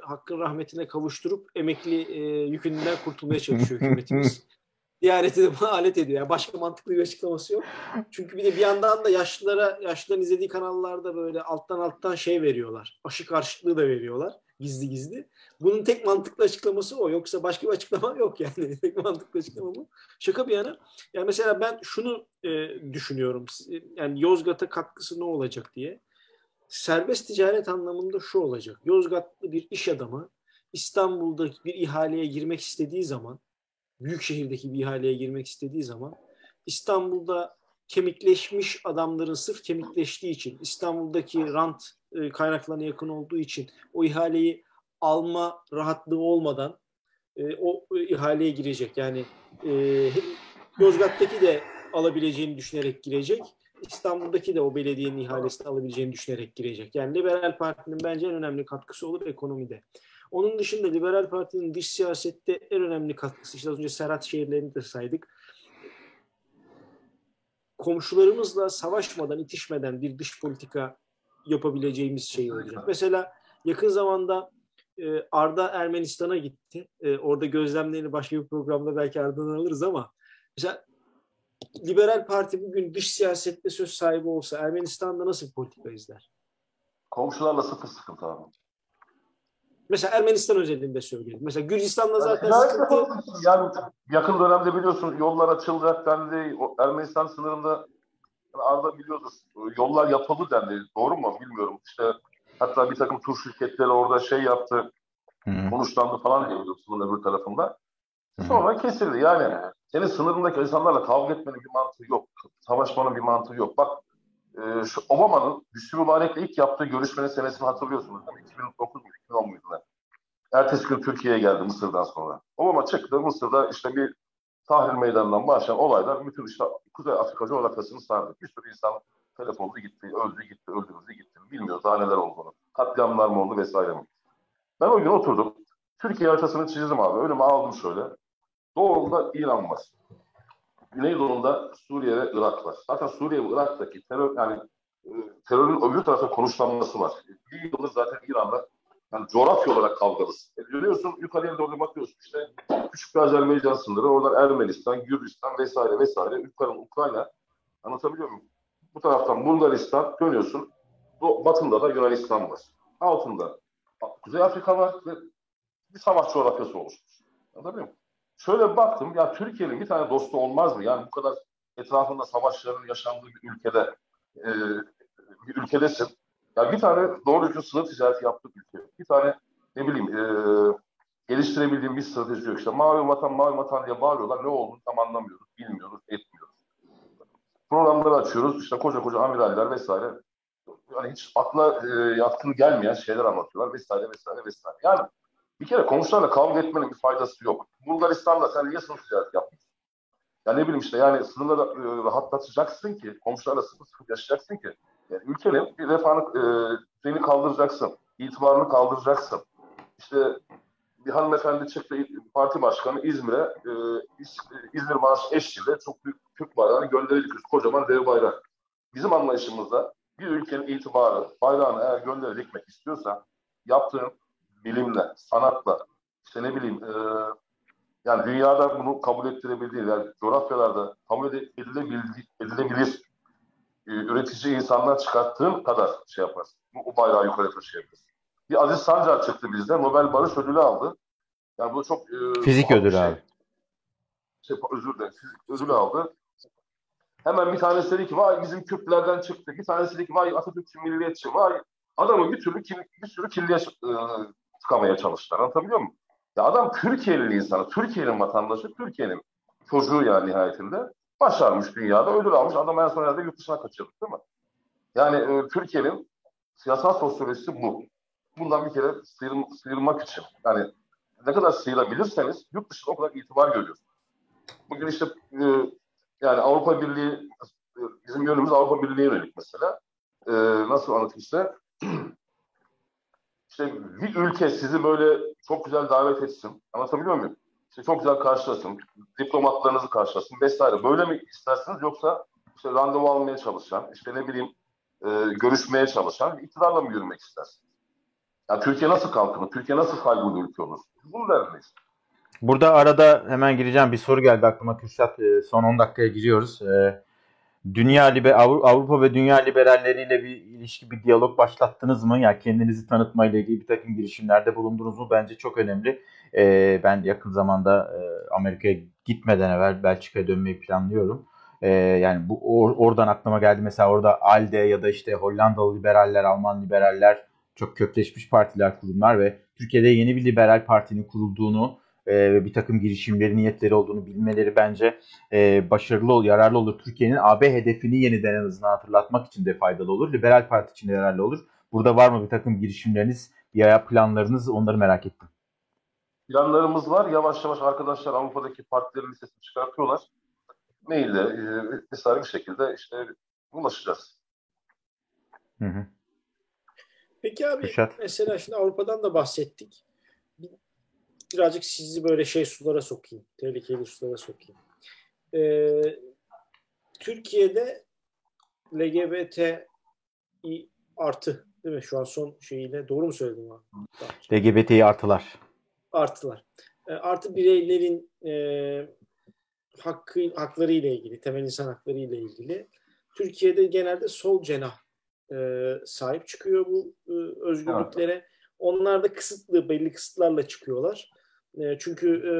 hakkın rahmetine kavuşturup emekli e, yükünden kurtulmaya çalışıyor hükümetimiz. Diyaneti de buna alet ediyor. Yani başka mantıklı bir açıklaması yok. Çünkü bir de bir yandan da yaşlılara, yaşlıların izlediği kanallarda böyle alttan alttan şey veriyorlar. Aşı karşıtlığı da veriyorlar. Gizli gizli. Bunun tek mantıklı açıklaması o. Yoksa başka bir açıklama yok yani. tek mantıklı açıklama bu. Şaka bir yana. Yani mesela ben şunu e, düşünüyorum. Yani Yozgat'a katkısı ne olacak diye. Serbest ticaret anlamında şu olacak. Yozgatlı bir iş adamı İstanbul'daki bir ihaleye girmek istediği zaman büyük şehirdeki bir ihaleye girmek istediği zaman İstanbul'da kemikleşmiş adamların sırf kemikleştiği için İstanbul'daki rant e, kaynaklarına yakın olduğu için o ihaleyi alma rahatlığı olmadan e, o ihaleye girecek. Yani e, Yozgat'taki de alabileceğini düşünerek girecek. İstanbul'daki de o belediyenin ihalesini alabileceğini düşünerek girecek. Yani Liberal Parti'nin bence en önemli katkısı olur ekonomide. Onun dışında Liberal Parti'nin dış siyasette en önemli katkısı, işte az önce Serhat şehirlerini de saydık. Komşularımızla savaşmadan, itişmeden bir dış politika yapabileceğimiz şey olacak. Mesela yakın zamanda e, Arda Ermenistan'a gitti. E, orada gözlemlerini başka bir programda belki Arda'dan alırız ama mesela Liberal Parti bugün dış siyasette söz sahibi olsa Ermenistan'da nasıl bir politika izler? Komşularla sıfır sıkıntı abi. Mesela Ermenistan özelinde söyleyelim. Mesela Gürcistan'da zaten Yani, sıkıntı yani yakın dönemde biliyorsun yollar açılacak dendi. Ermenistan sınırında yani Arda biliyordur yollar yapıldı dendi. Doğru mu? Bilmiyorum. İşte hatta bir takım tur şirketleri orada şey yaptı. Konuşlandı falan diyordu sınırın öbür tarafında. Sonra kesildi. Yani senin sınırındaki insanlarla kavga etmenin bir mantığı yok. Savaşmanın bir mantığı yok. Bak e, şu Obama'nın Büsü Mübarek'le ilk yaptığı görüşmenin senesini hatırlıyorsunuz. mi? 2009 mu 2010 muydu? Ertesi gün Türkiye'ye geldi Mısır'dan sonra. Obama çıktı. Mısır'da işte bir tahrir meydanından başlayan olaylar bütün işte Kuzey Afrika coğrafyasını sardı. Bir sürü insan telefonda gitti, öldü gitti, öldürdü gitti. Bilmiyoruz daha neler olduğunu. Katliamlar mı oldu vesaire mi? Ben o gün oturdum. Türkiye haritasını çizdim abi. Önüme aldım şöyle. Doğuda İran var. Güneydoğu'nda Suriye ve Irak var. Zaten Suriye ve Irak'taki terör yani e, terörün öbür tarafta konuşlanması var. Bir zaten İran'da yani coğrafya olarak kavgalız. E, görüyorsun yukarıya doğru bakıyorsun işte küçük bir Azerbaycan sınırı, oradan Ermenistan, Gürcistan vesaire vesaire, yukarı Ukrayna. Anlatabiliyor muyum? Bu taraftan Bulgaristan dönüyorsun. Batında da Yunanistan var. Altında Kuzey Afrika var ve bir savaş coğrafyası oluşmuş. Anlatabiliyor muyum? Şöyle baktım ya Türkiye'nin bir tane dostu olmaz mı? Yani bu kadar etrafında savaşların yaşandığı bir ülkede e, bir ülkedesin. Ya bir tane doğru düzgün sınır ticareti yaptık ülke. Bir tane ne bileyim e, geliştirebildiğim bir strateji yok. İşte mavi vatan mavi vatan diye bağırıyorlar. Ne olduğunu tam anlamıyoruz. Bilmiyoruz, etmiyoruz. Programları açıyoruz. İşte koca koca amiraller vesaire. Yani hiç akla e, yatkın gelmeyen şeyler anlatıyorlar vesaire vesaire vesaire. Yani bir kere komşularla kavga etmenin bir faydası yok. Bulgaristan'da sen niye sınır ticareti yapmışsın? Ya ne bileyim işte yani sınırları e, rahatlatacaksın ki, komşularla sıfır sıfır yaşayacaksın ki yani ülkenin bir refahını, e, düzeyini kaldıracaksın, itibarını kaldıracaksın. İşte bir hanımefendi çıktı parti başkanı İzmir'e e, İz, İzmir Marşı eşliğinde çok büyük Türk bayrağını gönderecek kocaman dev bayrak. Bizim anlayışımızda bir ülkenin itibarı, bayrağını eğer göndererek gitmek istiyorsa yaptığın bilimle, sanatla, işte ne bileyim e, yani dünyada bunu kabul ettirebildiği, yani coğrafyalarda kabul edilebilir, edilebilir e, üretici insanlar çıkarttığın kadar şey yaparsın. Bu, bu bayrağı yukarı taşıyabilirsin. Bir Aziz Sancar çıktı bizde. Nobel Barış Ödülü aldı. Yani bu çok... E, Fizik ödülü şey. abi. Şey, özür dilerim. Fizik ödülü aldı. Hemen bir tanesi dedi ki vay bizim Kürtlerden çıktı. Bir tanesi dedi ki vay Atatürkçü milliyetçi. Vay adamı bir türlü bir sürü kirliye e, tıkamaya çalıştılar. Anlatabiliyor muyum? Ya adam Türkiye'li insanı, Türkiye'nin vatandaşı, Türkiye'nin çocuğu yani nihayetinde başarmış dünyada, ödül almış. Adam en son herhalde yurt dışına kaçırdı değil mi? Yani e, Türkiye'nin siyasal sosyolojisi bu. Bundan bir kere sıyır, sıyırmak için. Yani ne kadar sıyırabilirseniz yurt dışında o kadar itibar görüyorsunuz. Bugün işte e, yani Avrupa Birliği bizim yönümüz Avrupa Birliği'ne yönelik mesela. E, nasıl anlatayım size? işte bir ülke sizi böyle çok güzel davet etsin. Anlatabiliyor muyum? İşte çok güzel karşılasın. Diplomatlarınızı karşılasın vesaire. Böyle mi istersiniz yoksa işte randevu almaya çalışan, işte ne bileyim e, görüşmeye çalışan iktidarla mı yürümek istersiniz? Yani Türkiye nasıl kalkınır? Türkiye nasıl saygılı ülke olur? Bunu derdindeyiz. Burada arada hemen gireceğim bir soru geldi aklıma Kürşat. Ee, son 10 dakikaya giriyoruz. Ee, Dünya liber Avrupa ve dünya liberalleriyle bir ilişki, bir diyalog başlattınız mı? Ya yani kendinizi tanıtmayla ilgili bir takım girişimlerde bulundunuz mu? Bence çok önemli. Ee, ben yakın zamanda e, Amerika'ya gitmeden evvel Belçika'ya dönmeyi planlıyorum. Yani bu or, oradan aklıma geldi mesela orada ALDE ya da işte Hollandalı liberaller, Alman liberaller çok kökleşmiş partiler, kurumlar ve Türkiye'de yeni bir liberal partinin kurulduğunu e, ve bir takım girişimleri, niyetleri olduğunu bilmeleri bence e, başarılı olur, yararlı olur. Türkiye'nin AB hedefini yeniden en azından hatırlatmak için de faydalı olur. Liberal Parti için de yararlı olur. Burada var mı bir takım girişimleriniz veya planlarınız onları merak ettim. Planlarımız var. Yavaş yavaş arkadaşlar Avrupa'daki partilerin listesini çıkartıyorlar. Maille e, vesaire bir şekilde işte ulaşacağız. Hı hı. Peki abi Kuşat. mesela şimdi Avrupa'dan da bahsettik. Birazcık sizi böyle şey sulara sokayım. Tehlikeli sulara sokayım. Ee, Türkiye'de LGBT artı değil mi? Şu an son şeyiyle doğru mu söyledim abi? LGBTİ artılar. Artılar. E, artı bireylerin e, hakkı hakları ile ilgili, temel insan hakları ile ilgili Türkiye'de genelde sol cenah e, sahip çıkıyor bu e, özgürlüklere. Evet. Onlar da kısıtlı, belli kısıtlarla çıkıyorlar. E, çünkü e,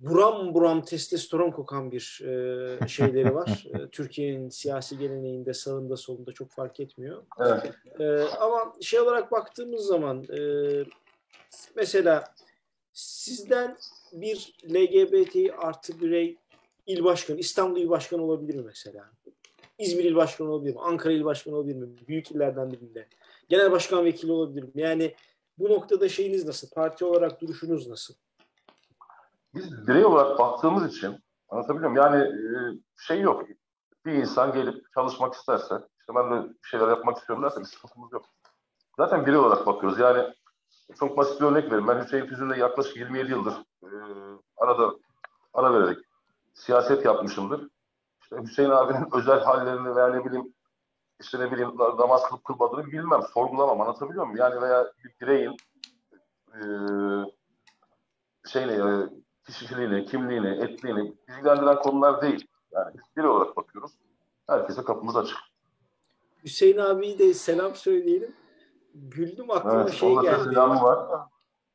buram buram testosteron kokan bir e, şeyleri var. e, Türkiye'nin siyasi geleneğinde sağında solunda çok fark etmiyor. Evet. E, ama şey olarak baktığımız zaman e, mesela sizden bir LGBT artı birey il başkanı, İstanbul il başkanı olabilir mi mesela? İzmir il başkanı olabilir mi? Ankara il başkanı olabilir mi? Büyük illerden birinde. Genel başkan vekili olabilir mi? Yani bu noktada şeyiniz nasıl? Parti olarak duruşunuz nasıl? Biz birey olarak baktığımız için anlatabiliyor muyum? Yani e, şey yok. Bir insan gelip çalışmak isterse, işte ben de bir şeyler yapmak istiyorum derse bir sıkıntımız yok. Zaten birey olarak bakıyoruz. Yani çok basit bir örnek vereyim. Ben Hüseyin Tüzün'le yaklaşık 27 yıldır e, arada ara vererek siyaset yapmışımdır. İşte Hüseyin abinin özel hallerini veya ne bileyim işte ne bileyim namaz kılıp kılmadığını bilmem, sorgulamam, anlatabiliyor muyum? Yani veya bir bireyin e, şeyle, e, kişiliğini, kimliğini, etliğini ilgilendiren konular değil. Yani biz biri olarak bakıyoruz. Herkese kapımız açık. Hüseyin abiyi de selam söyleyelim. Güldüm aklıma evet, şey geldi. Selamı var.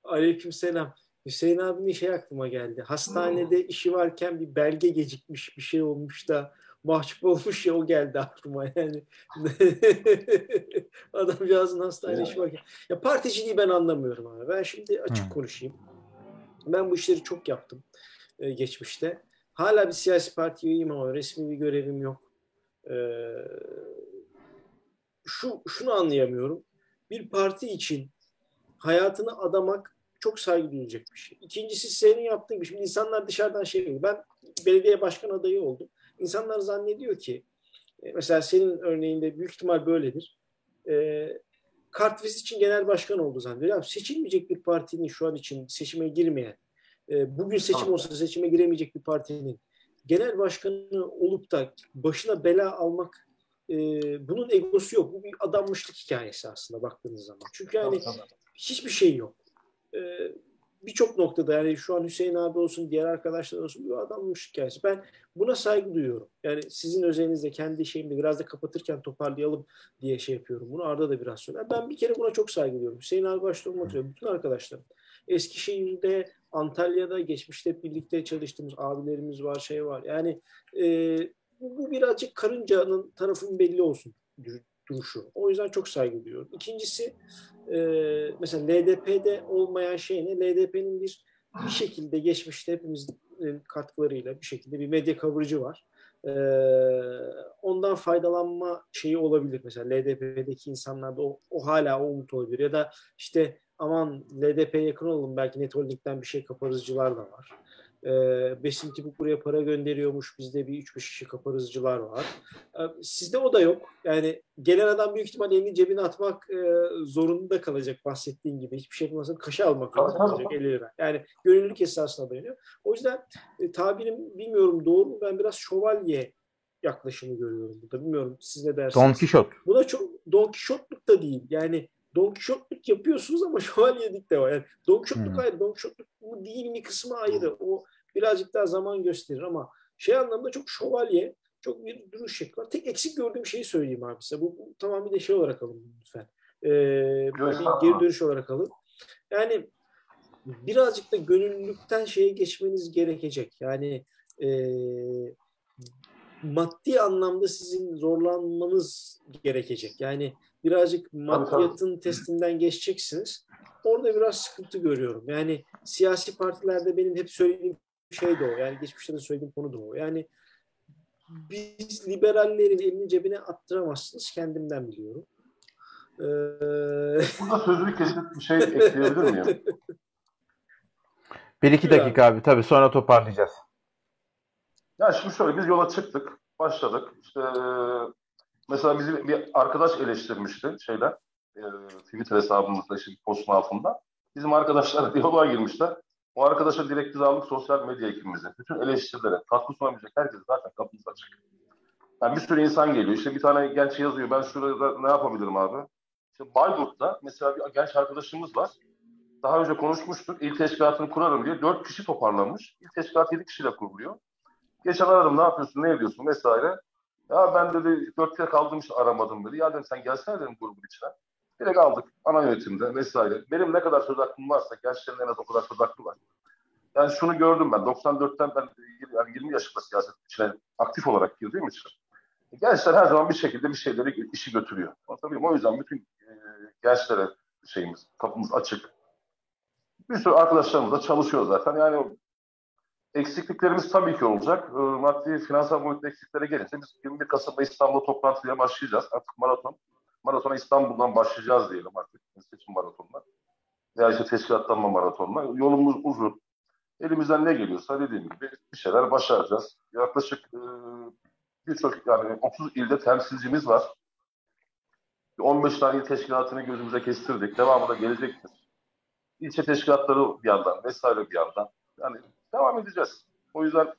Aleyküm selam. Hüseyin abinin şey aklıma geldi. Hastanede işi varken bir belge gecikmiş bir şey olmuş da mahcup olmuş ya o geldi aklıma yani. Adamcağızın hastane işi varken. Ya particiliği ben anlamıyorum abi. Ben şimdi açık konuşayım. Ben bu işleri çok yaptım e, geçmişte. Hala bir siyasi parti üyeyim ama resmi bir görevim yok. E, şu şunu anlayamıyorum. Bir parti için hayatını adamak çok saygı duyulacak bir şey. İkincisi senin yaptığın gibi. Şimdi insanlar dışarıdan şey diyor. Ben belediye başkan adayı oldum. İnsanlar zannediyor ki e, mesela senin örneğinde büyük ihtimal böyledir. E, Kartviz için genel başkan oldu zannediyor. Yani seçilmeyecek bir partinin şu an için seçime girmeyen, e, bugün seçim olsa seçime giremeyecek bir partinin genel başkanı olup da başına bela almak e, bunun egosu yok. Bu bir adanmışlık hikayesi aslında baktığınız zaman. Çünkü yani hiçbir şey yok. E, Birçok noktada yani şu an Hüseyin abi olsun, diğer arkadaşlar olsun bir adanmış hikayesi. Ben buna saygı duyuyorum. Yani sizin özelinizde kendi şeyimde biraz da kapatırken toparlayalım diye şey yapıyorum. Bunu Arda da biraz söyler. Ben bir kere buna çok saygı duyuyorum. Hüseyin abi başta olmak üzere bütün arkadaşlarım. Eskişehir'de, Antalya'da geçmişte birlikte çalıştığımız abilerimiz var, şey var. Yani e, bu birazcık karıncanın tarafın belli olsun duruşu. O yüzden çok saygı duyuyorum. İkincisi e, mesela LDP'de olmayan şey ne? LDP'nin bir bir şekilde geçmişte hepimizin katkılarıyla bir şekilde bir medya kavurcu var. Ee, ondan faydalanma şeyi olabilir. Mesela LDP'deki insanlarda o, o hala o umut olabilir. Ya da işte aman LDP'ye yakın olalım belki Netholding'den bir şey kaparızcılar da var. Ee, Besim Tipik buraya para gönderiyormuş. Bizde bir 3-5 kişi kaparızcılar var. Ee, sizde o da yok. Yani gelen adam büyük ihtimal elini cebine atmak e, zorunda kalacak bahsettiğin gibi. Hiçbir şey yapmasın. Kaşı almak zorunda kalacak 50 lira. Yani gönüllülük esasına dayanıyor. O yüzden e, tabirim bilmiyorum doğru mu? Ben biraz şövalye yaklaşımı görüyorum burada. Bilmiyorum siz ne dersiniz? Don Kişot. Bu da çok Don Kişotluk da değil. Yani Don Kişotluk yapıyorsunuz ama şövalyelik de var. Yani Don Kişotluk hmm. ayrı, Don Kişotluk bu değil mi kısmı ayrı. O birazcık daha zaman gösterir ama şey anlamda çok şövalye, çok bir duruş şekli var. Tek eksik gördüğüm şeyi söyleyeyim abi size. Bu, bu tamamıyla şey olarak alın lütfen. Ee, bir geri dönüş olarak alın. Yani birazcık da gönüllülükten şeye geçmeniz gerekecek. Yani e, maddi anlamda sizin zorlanmanız gerekecek. Yani birazcık maddiyatın testinden geçeceksiniz. Orada biraz sıkıntı görüyorum. Yani siyasi partilerde benim hep söylediğim şey de o. Yani geçmişte de söylediğim konu da o. Yani biz liberallerin elini cebine attıramazsınız. Kendimden biliyorum. Ee... Burada sözünü kesip bir şey ekleyebilir miyim? Bir iki dakika abi. Tabii sonra toparlayacağız. Ya şimdi şöyle biz yola çıktık. Başladık. İşte mesela bizi bir arkadaş eleştirmişti şeyler. E, Twitter hesabımızda işte postun altında. Bizim arkadaşlar diyaloğa girmişler. O arkadaşa direkt aldık sosyal medya ekibimize. Bütün eleştirilere katkı sunabilecek herkes zaten kapımız açık. Yani bir sürü insan geliyor. İşte bir tane genç yazıyor. Ben şurada ne yapabilirim abi? İşte Bayburt'ta mesela bir genç arkadaşımız var. Daha önce konuşmuştuk. İl teşkilatını kurarım diye. Dört kişi toparlanmış. İl teşkilat yedi kişiyle kuruluyor. Geçen aradım ne yapıyorsun, ne ediyorsun vesaire. Ya ben dedi dört kere kaldım işte aramadım dedi. Ya dedim sen gelsene dedim grubun içine. Direkt aldık ana yönetimde vesaire. Benim ne kadar söz hakkım varsa gençlerin en az o kadar söz hakkı var. Yani şunu gördüm ben 94'ten ben yani 20 yaşında siyaset içine aktif olarak girdiğim için. Gençler her zaman bir şekilde bir şeyleri işi götürüyor. Anlatabiliyor O yüzden bütün e, gençlere şeyimiz, kapımız açık. Bir sürü arkadaşlarımız da çalışıyor zaten. Yani eksikliklerimiz tabii ki olacak. E, maddi, finansal boyutlu eksiklere gelince biz 21 Kasım'da İstanbul'da toplantıya başlayacağız. Artık maraton maratona İstanbul'dan başlayacağız diyelim artık seçim maratonuna. Ya işte teşkilatlanma maratonuna. Yolumuz uzun. Elimizden ne geliyorsa dediğim gibi bir şeyler başaracağız. Yaklaşık e, birçok yani 30 ilde temsilcimiz var. 15 tane il teşkilatını gözümüze kestirdik. Devamı da gelecektir. İlçe teşkilatları bir yandan vesaire bir yandan. Yani devam edeceğiz. O yüzden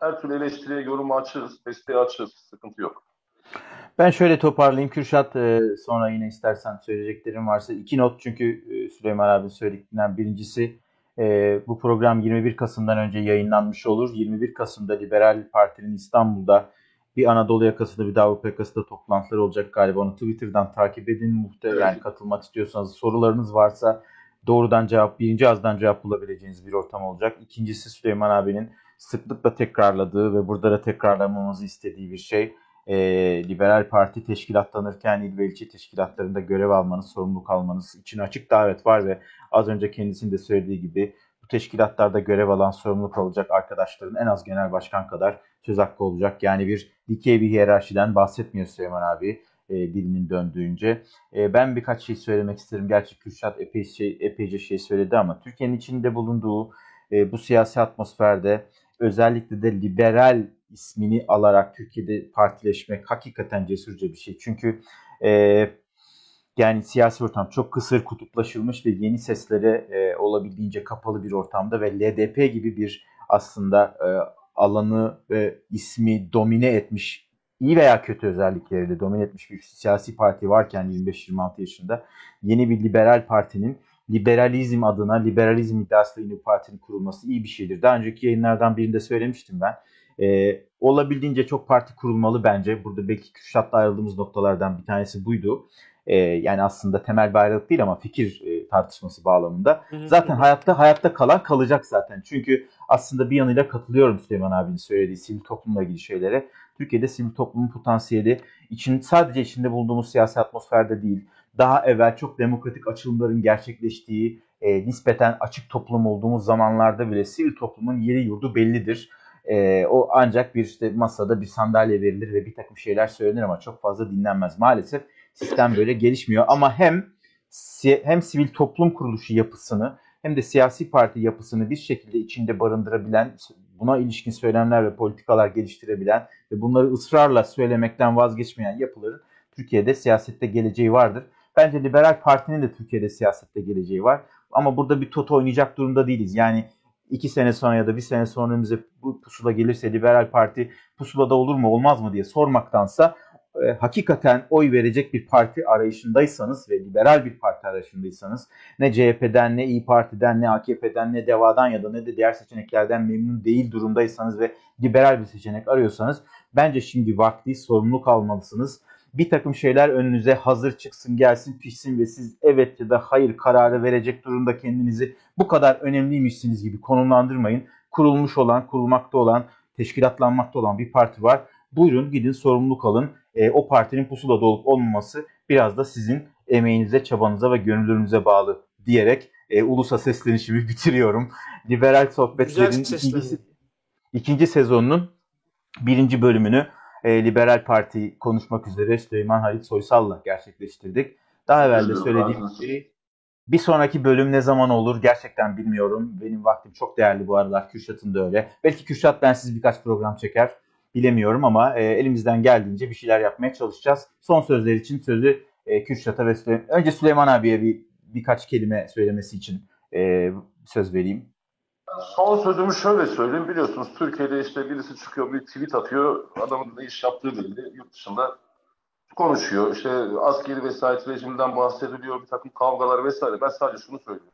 her türlü eleştiriye, yorumu açığız, desteği açığız. Sıkıntı yok. Ben şöyle toparlayayım Kürşat e, sonra yine istersen söyleyeceklerim varsa iki not çünkü e, Süleyman abi söylediklerinden birincisi e, bu program 21 Kasım'dan önce yayınlanmış olur. 21 Kasım'da Liberal Parti'nin İstanbul'da bir Anadolu yakasında bir de Avrupa yakasında toplantılar olacak galiba. Onu Twitter'dan takip edin. Muhtemelen yani katılmak istiyorsanız sorularınız varsa doğrudan cevap, birinci azdan cevap bulabileceğiniz bir ortam olacak. İkincisi Süleyman abinin sıklıkla tekrarladığı ve burada da tekrarlamamızı istediği bir şey e, Liberal Parti teşkilatlanırken il ve ilçe teşkilatlarında görev almanız, sorumluluk almanız için açık davet var ve az önce kendisinin de söylediği gibi bu teşkilatlarda görev alan, sorumluluk alacak arkadaşların en az genel başkan kadar söz hakkı olacak. Yani bir dikey bir hiyerarşiden bahsetmiyor Süleyman abi e, dilinin döndüğünce. E, ben birkaç şey söylemek isterim. Gerçi Kürşat epey şey, epeyce şey söyledi ama Türkiye'nin içinde bulunduğu e, bu siyasi atmosferde özellikle de liberal ismini alarak Türkiye'de partileşmek hakikaten cesurca bir şey. Çünkü e, yani siyasi ortam çok kısır kutuplaşılmış ve yeni seslere e, olabildiğince kapalı bir ortamda ve LDP gibi bir aslında e, alanı ve ismi domine etmiş iyi veya kötü özellikleriyle domine etmiş bir siyasi parti varken 25-26 yaşında yeni bir liberal partinin liberalizm adına liberalizm iddiasıyla yeni partinin kurulması iyi bir şeydir. Daha önceki yayınlardan birinde söylemiştim ben. Ee, olabildiğince çok parti kurulmalı bence. Burada belki Kürşat'la ayrıldığımız noktalardan bir tanesi buydu. Ee, yani aslında temel bir ayrılık değil ama fikir e, tartışması bağlamında. Zaten hayatta hayatta kalan kalacak zaten. Çünkü aslında bir yanıyla katılıyorum Süleyman abinin söylediği sivil toplumla ilgili şeylere. Türkiye'de sivil toplumun potansiyeli için sadece içinde bulunduğumuz siyasi atmosferde değil, daha evvel çok demokratik açılımların gerçekleştiği, e, nispeten açık toplum olduğumuz zamanlarda bile sivil toplumun yeri yurdu bellidir. E, o ancak bir işte masada bir sandalye verilir ve bir takım şeyler söylenir ama çok fazla dinlenmez. Maalesef sistem böyle gelişmiyor ama hem hem sivil toplum kuruluşu yapısını hem de siyasi parti yapısını bir şekilde içinde barındırabilen, buna ilişkin söylemler ve politikalar geliştirebilen ve bunları ısrarla söylemekten vazgeçmeyen yapıların Türkiye'de siyasette geleceği vardır. Bence Liberal Parti'nin de Türkiye'de siyasette geleceği var. Ama burada bir toto oynayacak durumda değiliz. Yani iki sene sonra ya da bir sene sonra önümüze bu pusula gelirse Liberal Parti pusulada olur mu olmaz mı diye sormaktansa e, hakikaten oy verecek bir parti arayışındaysanız ve liberal bir parti arayışındaysanız ne CHP'den ne İyi Parti'den ne AKP'den ne DEVA'dan ya da ne de diğer seçeneklerden memnun değil durumdaysanız ve liberal bir seçenek arıyorsanız bence şimdi vakti sorumluluk almalısınız. Bir takım şeyler önünüze hazır çıksın gelsin pişsin ve siz evet ya da hayır kararı verecek durumda kendinizi bu kadar önemliymişsiniz gibi konumlandırmayın. Kurulmuş olan, kurulmakta olan, teşkilatlanmakta olan bir parti var. Buyurun gidin sorumluluk alın e, o partinin pusulada olup olmaması biraz da sizin emeğinize, çabanıza ve gönüllülüğünüze bağlı diyerek e, ulusa seslenişimi bitiriyorum. Liberal Sohbetler'in ikinci, ikinci sezonunun birinci bölümünü e, Liberal Parti konuşmak üzere Süleyman Halit Soysal'la gerçekleştirdik. Daha evvel de söylediğim gibi bir sonraki bölüm ne zaman olur gerçekten bilmiyorum. Benim vaktim çok değerli bu aralar. Kürşat'ın da öyle. Belki Kürşat ben siz birkaç program çeker bilemiyorum ama e, elimizden geldiğince bir şeyler yapmaya çalışacağız. Son sözler için sözü e, Kürşat'a ve Süleyman, önce Süleyman abiye bir birkaç kelime söylemesi için e, söz vereyim. Son sözümü şöyle söyleyeyim. Biliyorsunuz Türkiye'de işte birisi çıkıyor bir tweet atıyor. Adamın ne iş yaptığı belli. Yurt dışında konuşuyor. İşte askeri vesayet rejiminden bahsediliyor. Bir takım kavgalar vesaire. Ben sadece şunu söylüyorum.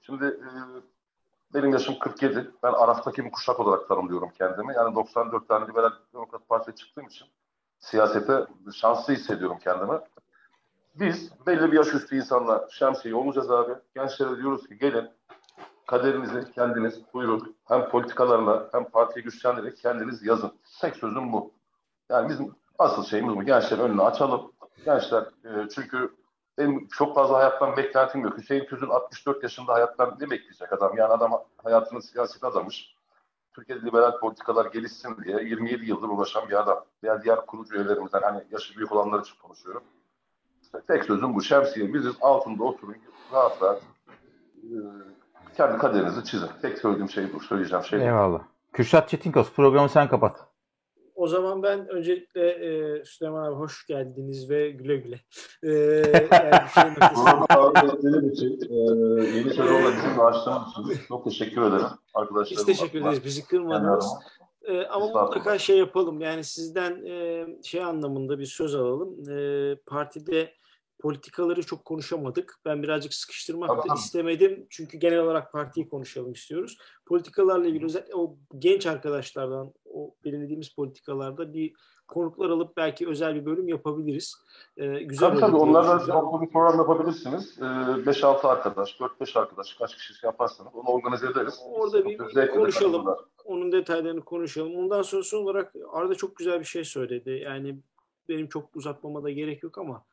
Şimdi e, benim yaşım 47. Ben Araf'taki bir kuşak olarak tanımlıyorum kendimi. Yani 94 tane Liberal Demokrat Parti'ye çıktığım için siyasete şanslı hissediyorum kendimi. Biz belli bir yaş üstü insanlar şemsiye olacağız abi. Gençlere diyoruz ki gelin kaderinizi kendiniz buyurun. Hem politikalarla hem partiyi güçlendirerek kendiniz yazın. Tek sözüm bu. Yani bizim asıl şeyimiz bu. Gençlerin önünü açalım. Gençler e, çünkü benim çok fazla hayattan beklentim yok. Hüseyin Tüzün 64 yaşında hayattan ne bekleyecek adam? Yani adam hayatını siyaset adamış. Türkiye'de liberal politikalar gelişsin diye 27 yıldır uğraşan bir adam. Diğer diğer kurucu üyelerimizden hani yaşı büyük olanlar için konuşuyorum. Tek sözüm bu. Şemsiye biziz altında oturun rahat rahat e, kendi kaderinizi çizin. Tek söylediğim şey bu. Söyleyeceğim şey. Eyvallah. Kürşat Çetinkos programı sen kapat. O zaman ben öncelikle e, Süleyman abi hoş geldiniz ve güle güle. E, yani şey için, e, yeni sezonla bizim açtığınız için çok teşekkür ederim arkadaşlar. Biz teşekkür ederiz. Bizi kırmadınız. E, ama mutlaka şey yapalım. Yani sizden e, şey anlamında bir söz alalım. E, partide politikaları çok konuşamadık. Ben birazcık sıkıştırmak da tamam. istemedim. Çünkü genel olarak partiyi konuşalım istiyoruz. Politikalarla ilgili özellikle o genç arkadaşlardan o belirlediğimiz politikalarda bir konuklar alıp belki özel bir bölüm yapabiliriz. Ee, güzel tabii tabii onlarla toplu bir program yapabilirsiniz. Ee, 5-6 arkadaş, 4-5 arkadaş kaç kişi yaparsanız onu organize ederiz. Orada bir, bir konuşalım. Onun detaylarını konuşalım. Ondan sonra son olarak Arda çok güzel bir şey söyledi. Yani benim çok uzatmama da gerek yok ama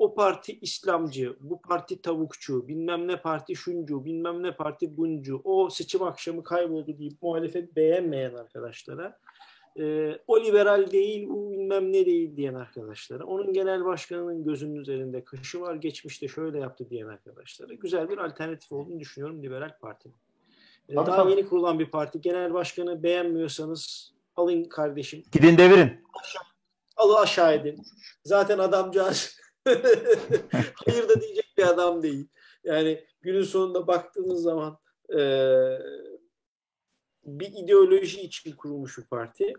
o parti İslamcı, bu parti tavukçu, bilmem ne parti şuncu, bilmem ne parti buncu, o seçim akşamı kayboldu deyip muhalefet beğenmeyen arkadaşlara, e, o liberal değil, bu bilmem ne değil diyen arkadaşlara, onun genel başkanının gözünün üzerinde kaşı var, geçmişte şöyle yaptı diyen arkadaşlara güzel bir alternatif olduğunu düşünüyorum liberal partinin. E, daha tabii. yeni kurulan bir parti, genel başkanı beğenmiyorsanız alın kardeşim. Gidin devirin. Aşağı, alı aşağı edin. Zaten adamcağız Hayır da diyecek bir adam değil. Yani günün sonunda baktığınız zaman e, bir ideoloji için kurulmuş bir parti.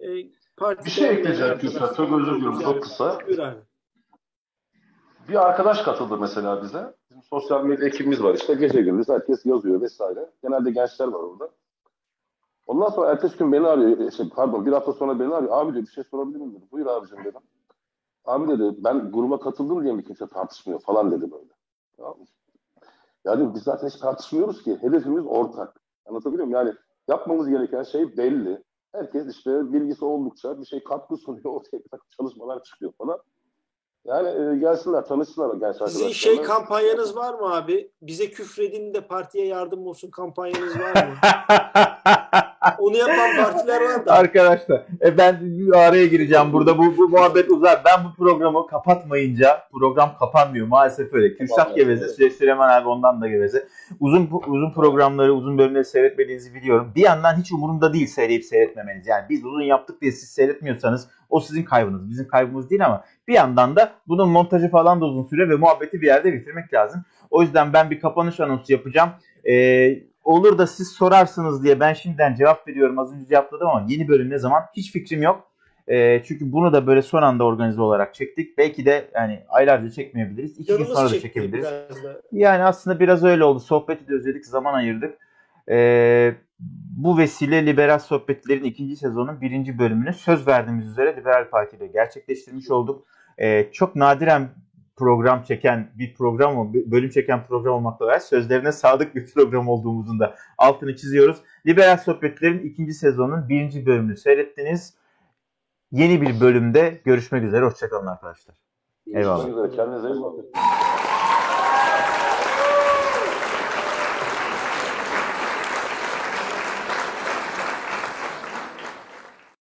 E, partide Bir şey ekleyeceğim Kürşat. Çok özür diliyorum. Çok kısa. Bir arkadaş katıldı mesela bize. Bizim sosyal medya ekibimiz var işte. Gece gündüz herkes yazıyor vesaire. Genelde gençler var orada. Ondan sonra ertesi gün beni arıyor. Şey, pardon bir hafta sonra beni arıyor. Abi diyor bir şey sorabilir miyim dedi. Buyur abicim dedim. Abi dedi ben gruba katıldım diye mi kimse tartışmıyor falan dedi böyle. Tamam mı? Ya dedim, biz zaten hiç tartışmıyoruz ki. Hedefimiz ortak. Anlatabiliyor muyum? Yani yapmamız gereken şey belli. Herkes işte bilgisi oldukça bir şey katkı sunuyor. Ortaya bir takım çalışmalar çıkıyor falan. Yani e, gelsinler, tanışsınlar genç Sizin arkadaşlarla. şey kampanyanız var mı abi? Bize küfredin de partiye yardım olsun kampanyanız var mı? Onu yapan partiler var da. Arkadaşlar e ben araya gireceğim burada bu, bu muhabbet uzar. Ben bu programı kapatmayınca program kapanmıyor maalesef öyle. Kürşat geveze, evet. Süleyman abi ondan da geveze. Uzun uzun programları, uzun bölümleri seyretmediğinizi biliyorum. Bir yandan hiç umurumda değil seyredip seyretmemeniz. Yani biz uzun yaptık diye siz seyretmiyorsanız o sizin kaybınız. Bizim kaybımız değil ama bir yandan da bunun montajı falan da uzun süre ve muhabbeti bir yerde bitirmek lazım. O yüzden ben bir kapanış anonsu yapacağım. Ee, olur da siz sorarsınız diye ben şimdiden cevap veriyorum. Az önce cevapladım ama yeni bölüm ne zaman hiç fikrim yok. Ee, çünkü bunu da böyle son anda organize olarak çektik. Belki de yani aylarca çekmeyebiliriz. İki gün Canımız sonra da çekebiliriz. Yani aslında biraz öyle oldu. Sohbeti de özledik, zaman ayırdık. Ee, bu vesile Liberal Sohbetlerin ikinci sezonun birinci bölümünü söz verdiğimiz üzere Liberal Parti ile gerçekleştirmiş olduk. Ee, çok nadiren program çeken bir program, bölüm çeken program olmakla beraber sözlerine sadık bir program olduğumuzun da altını çiziyoruz. Liberal Sohbetlerin ikinci sezonun birinci bölümünü seyrettiniz. Yeni bir bölümde görüşmek üzere. Hoşçakalın arkadaşlar. Eyvallah. Kendinize iyi bakın.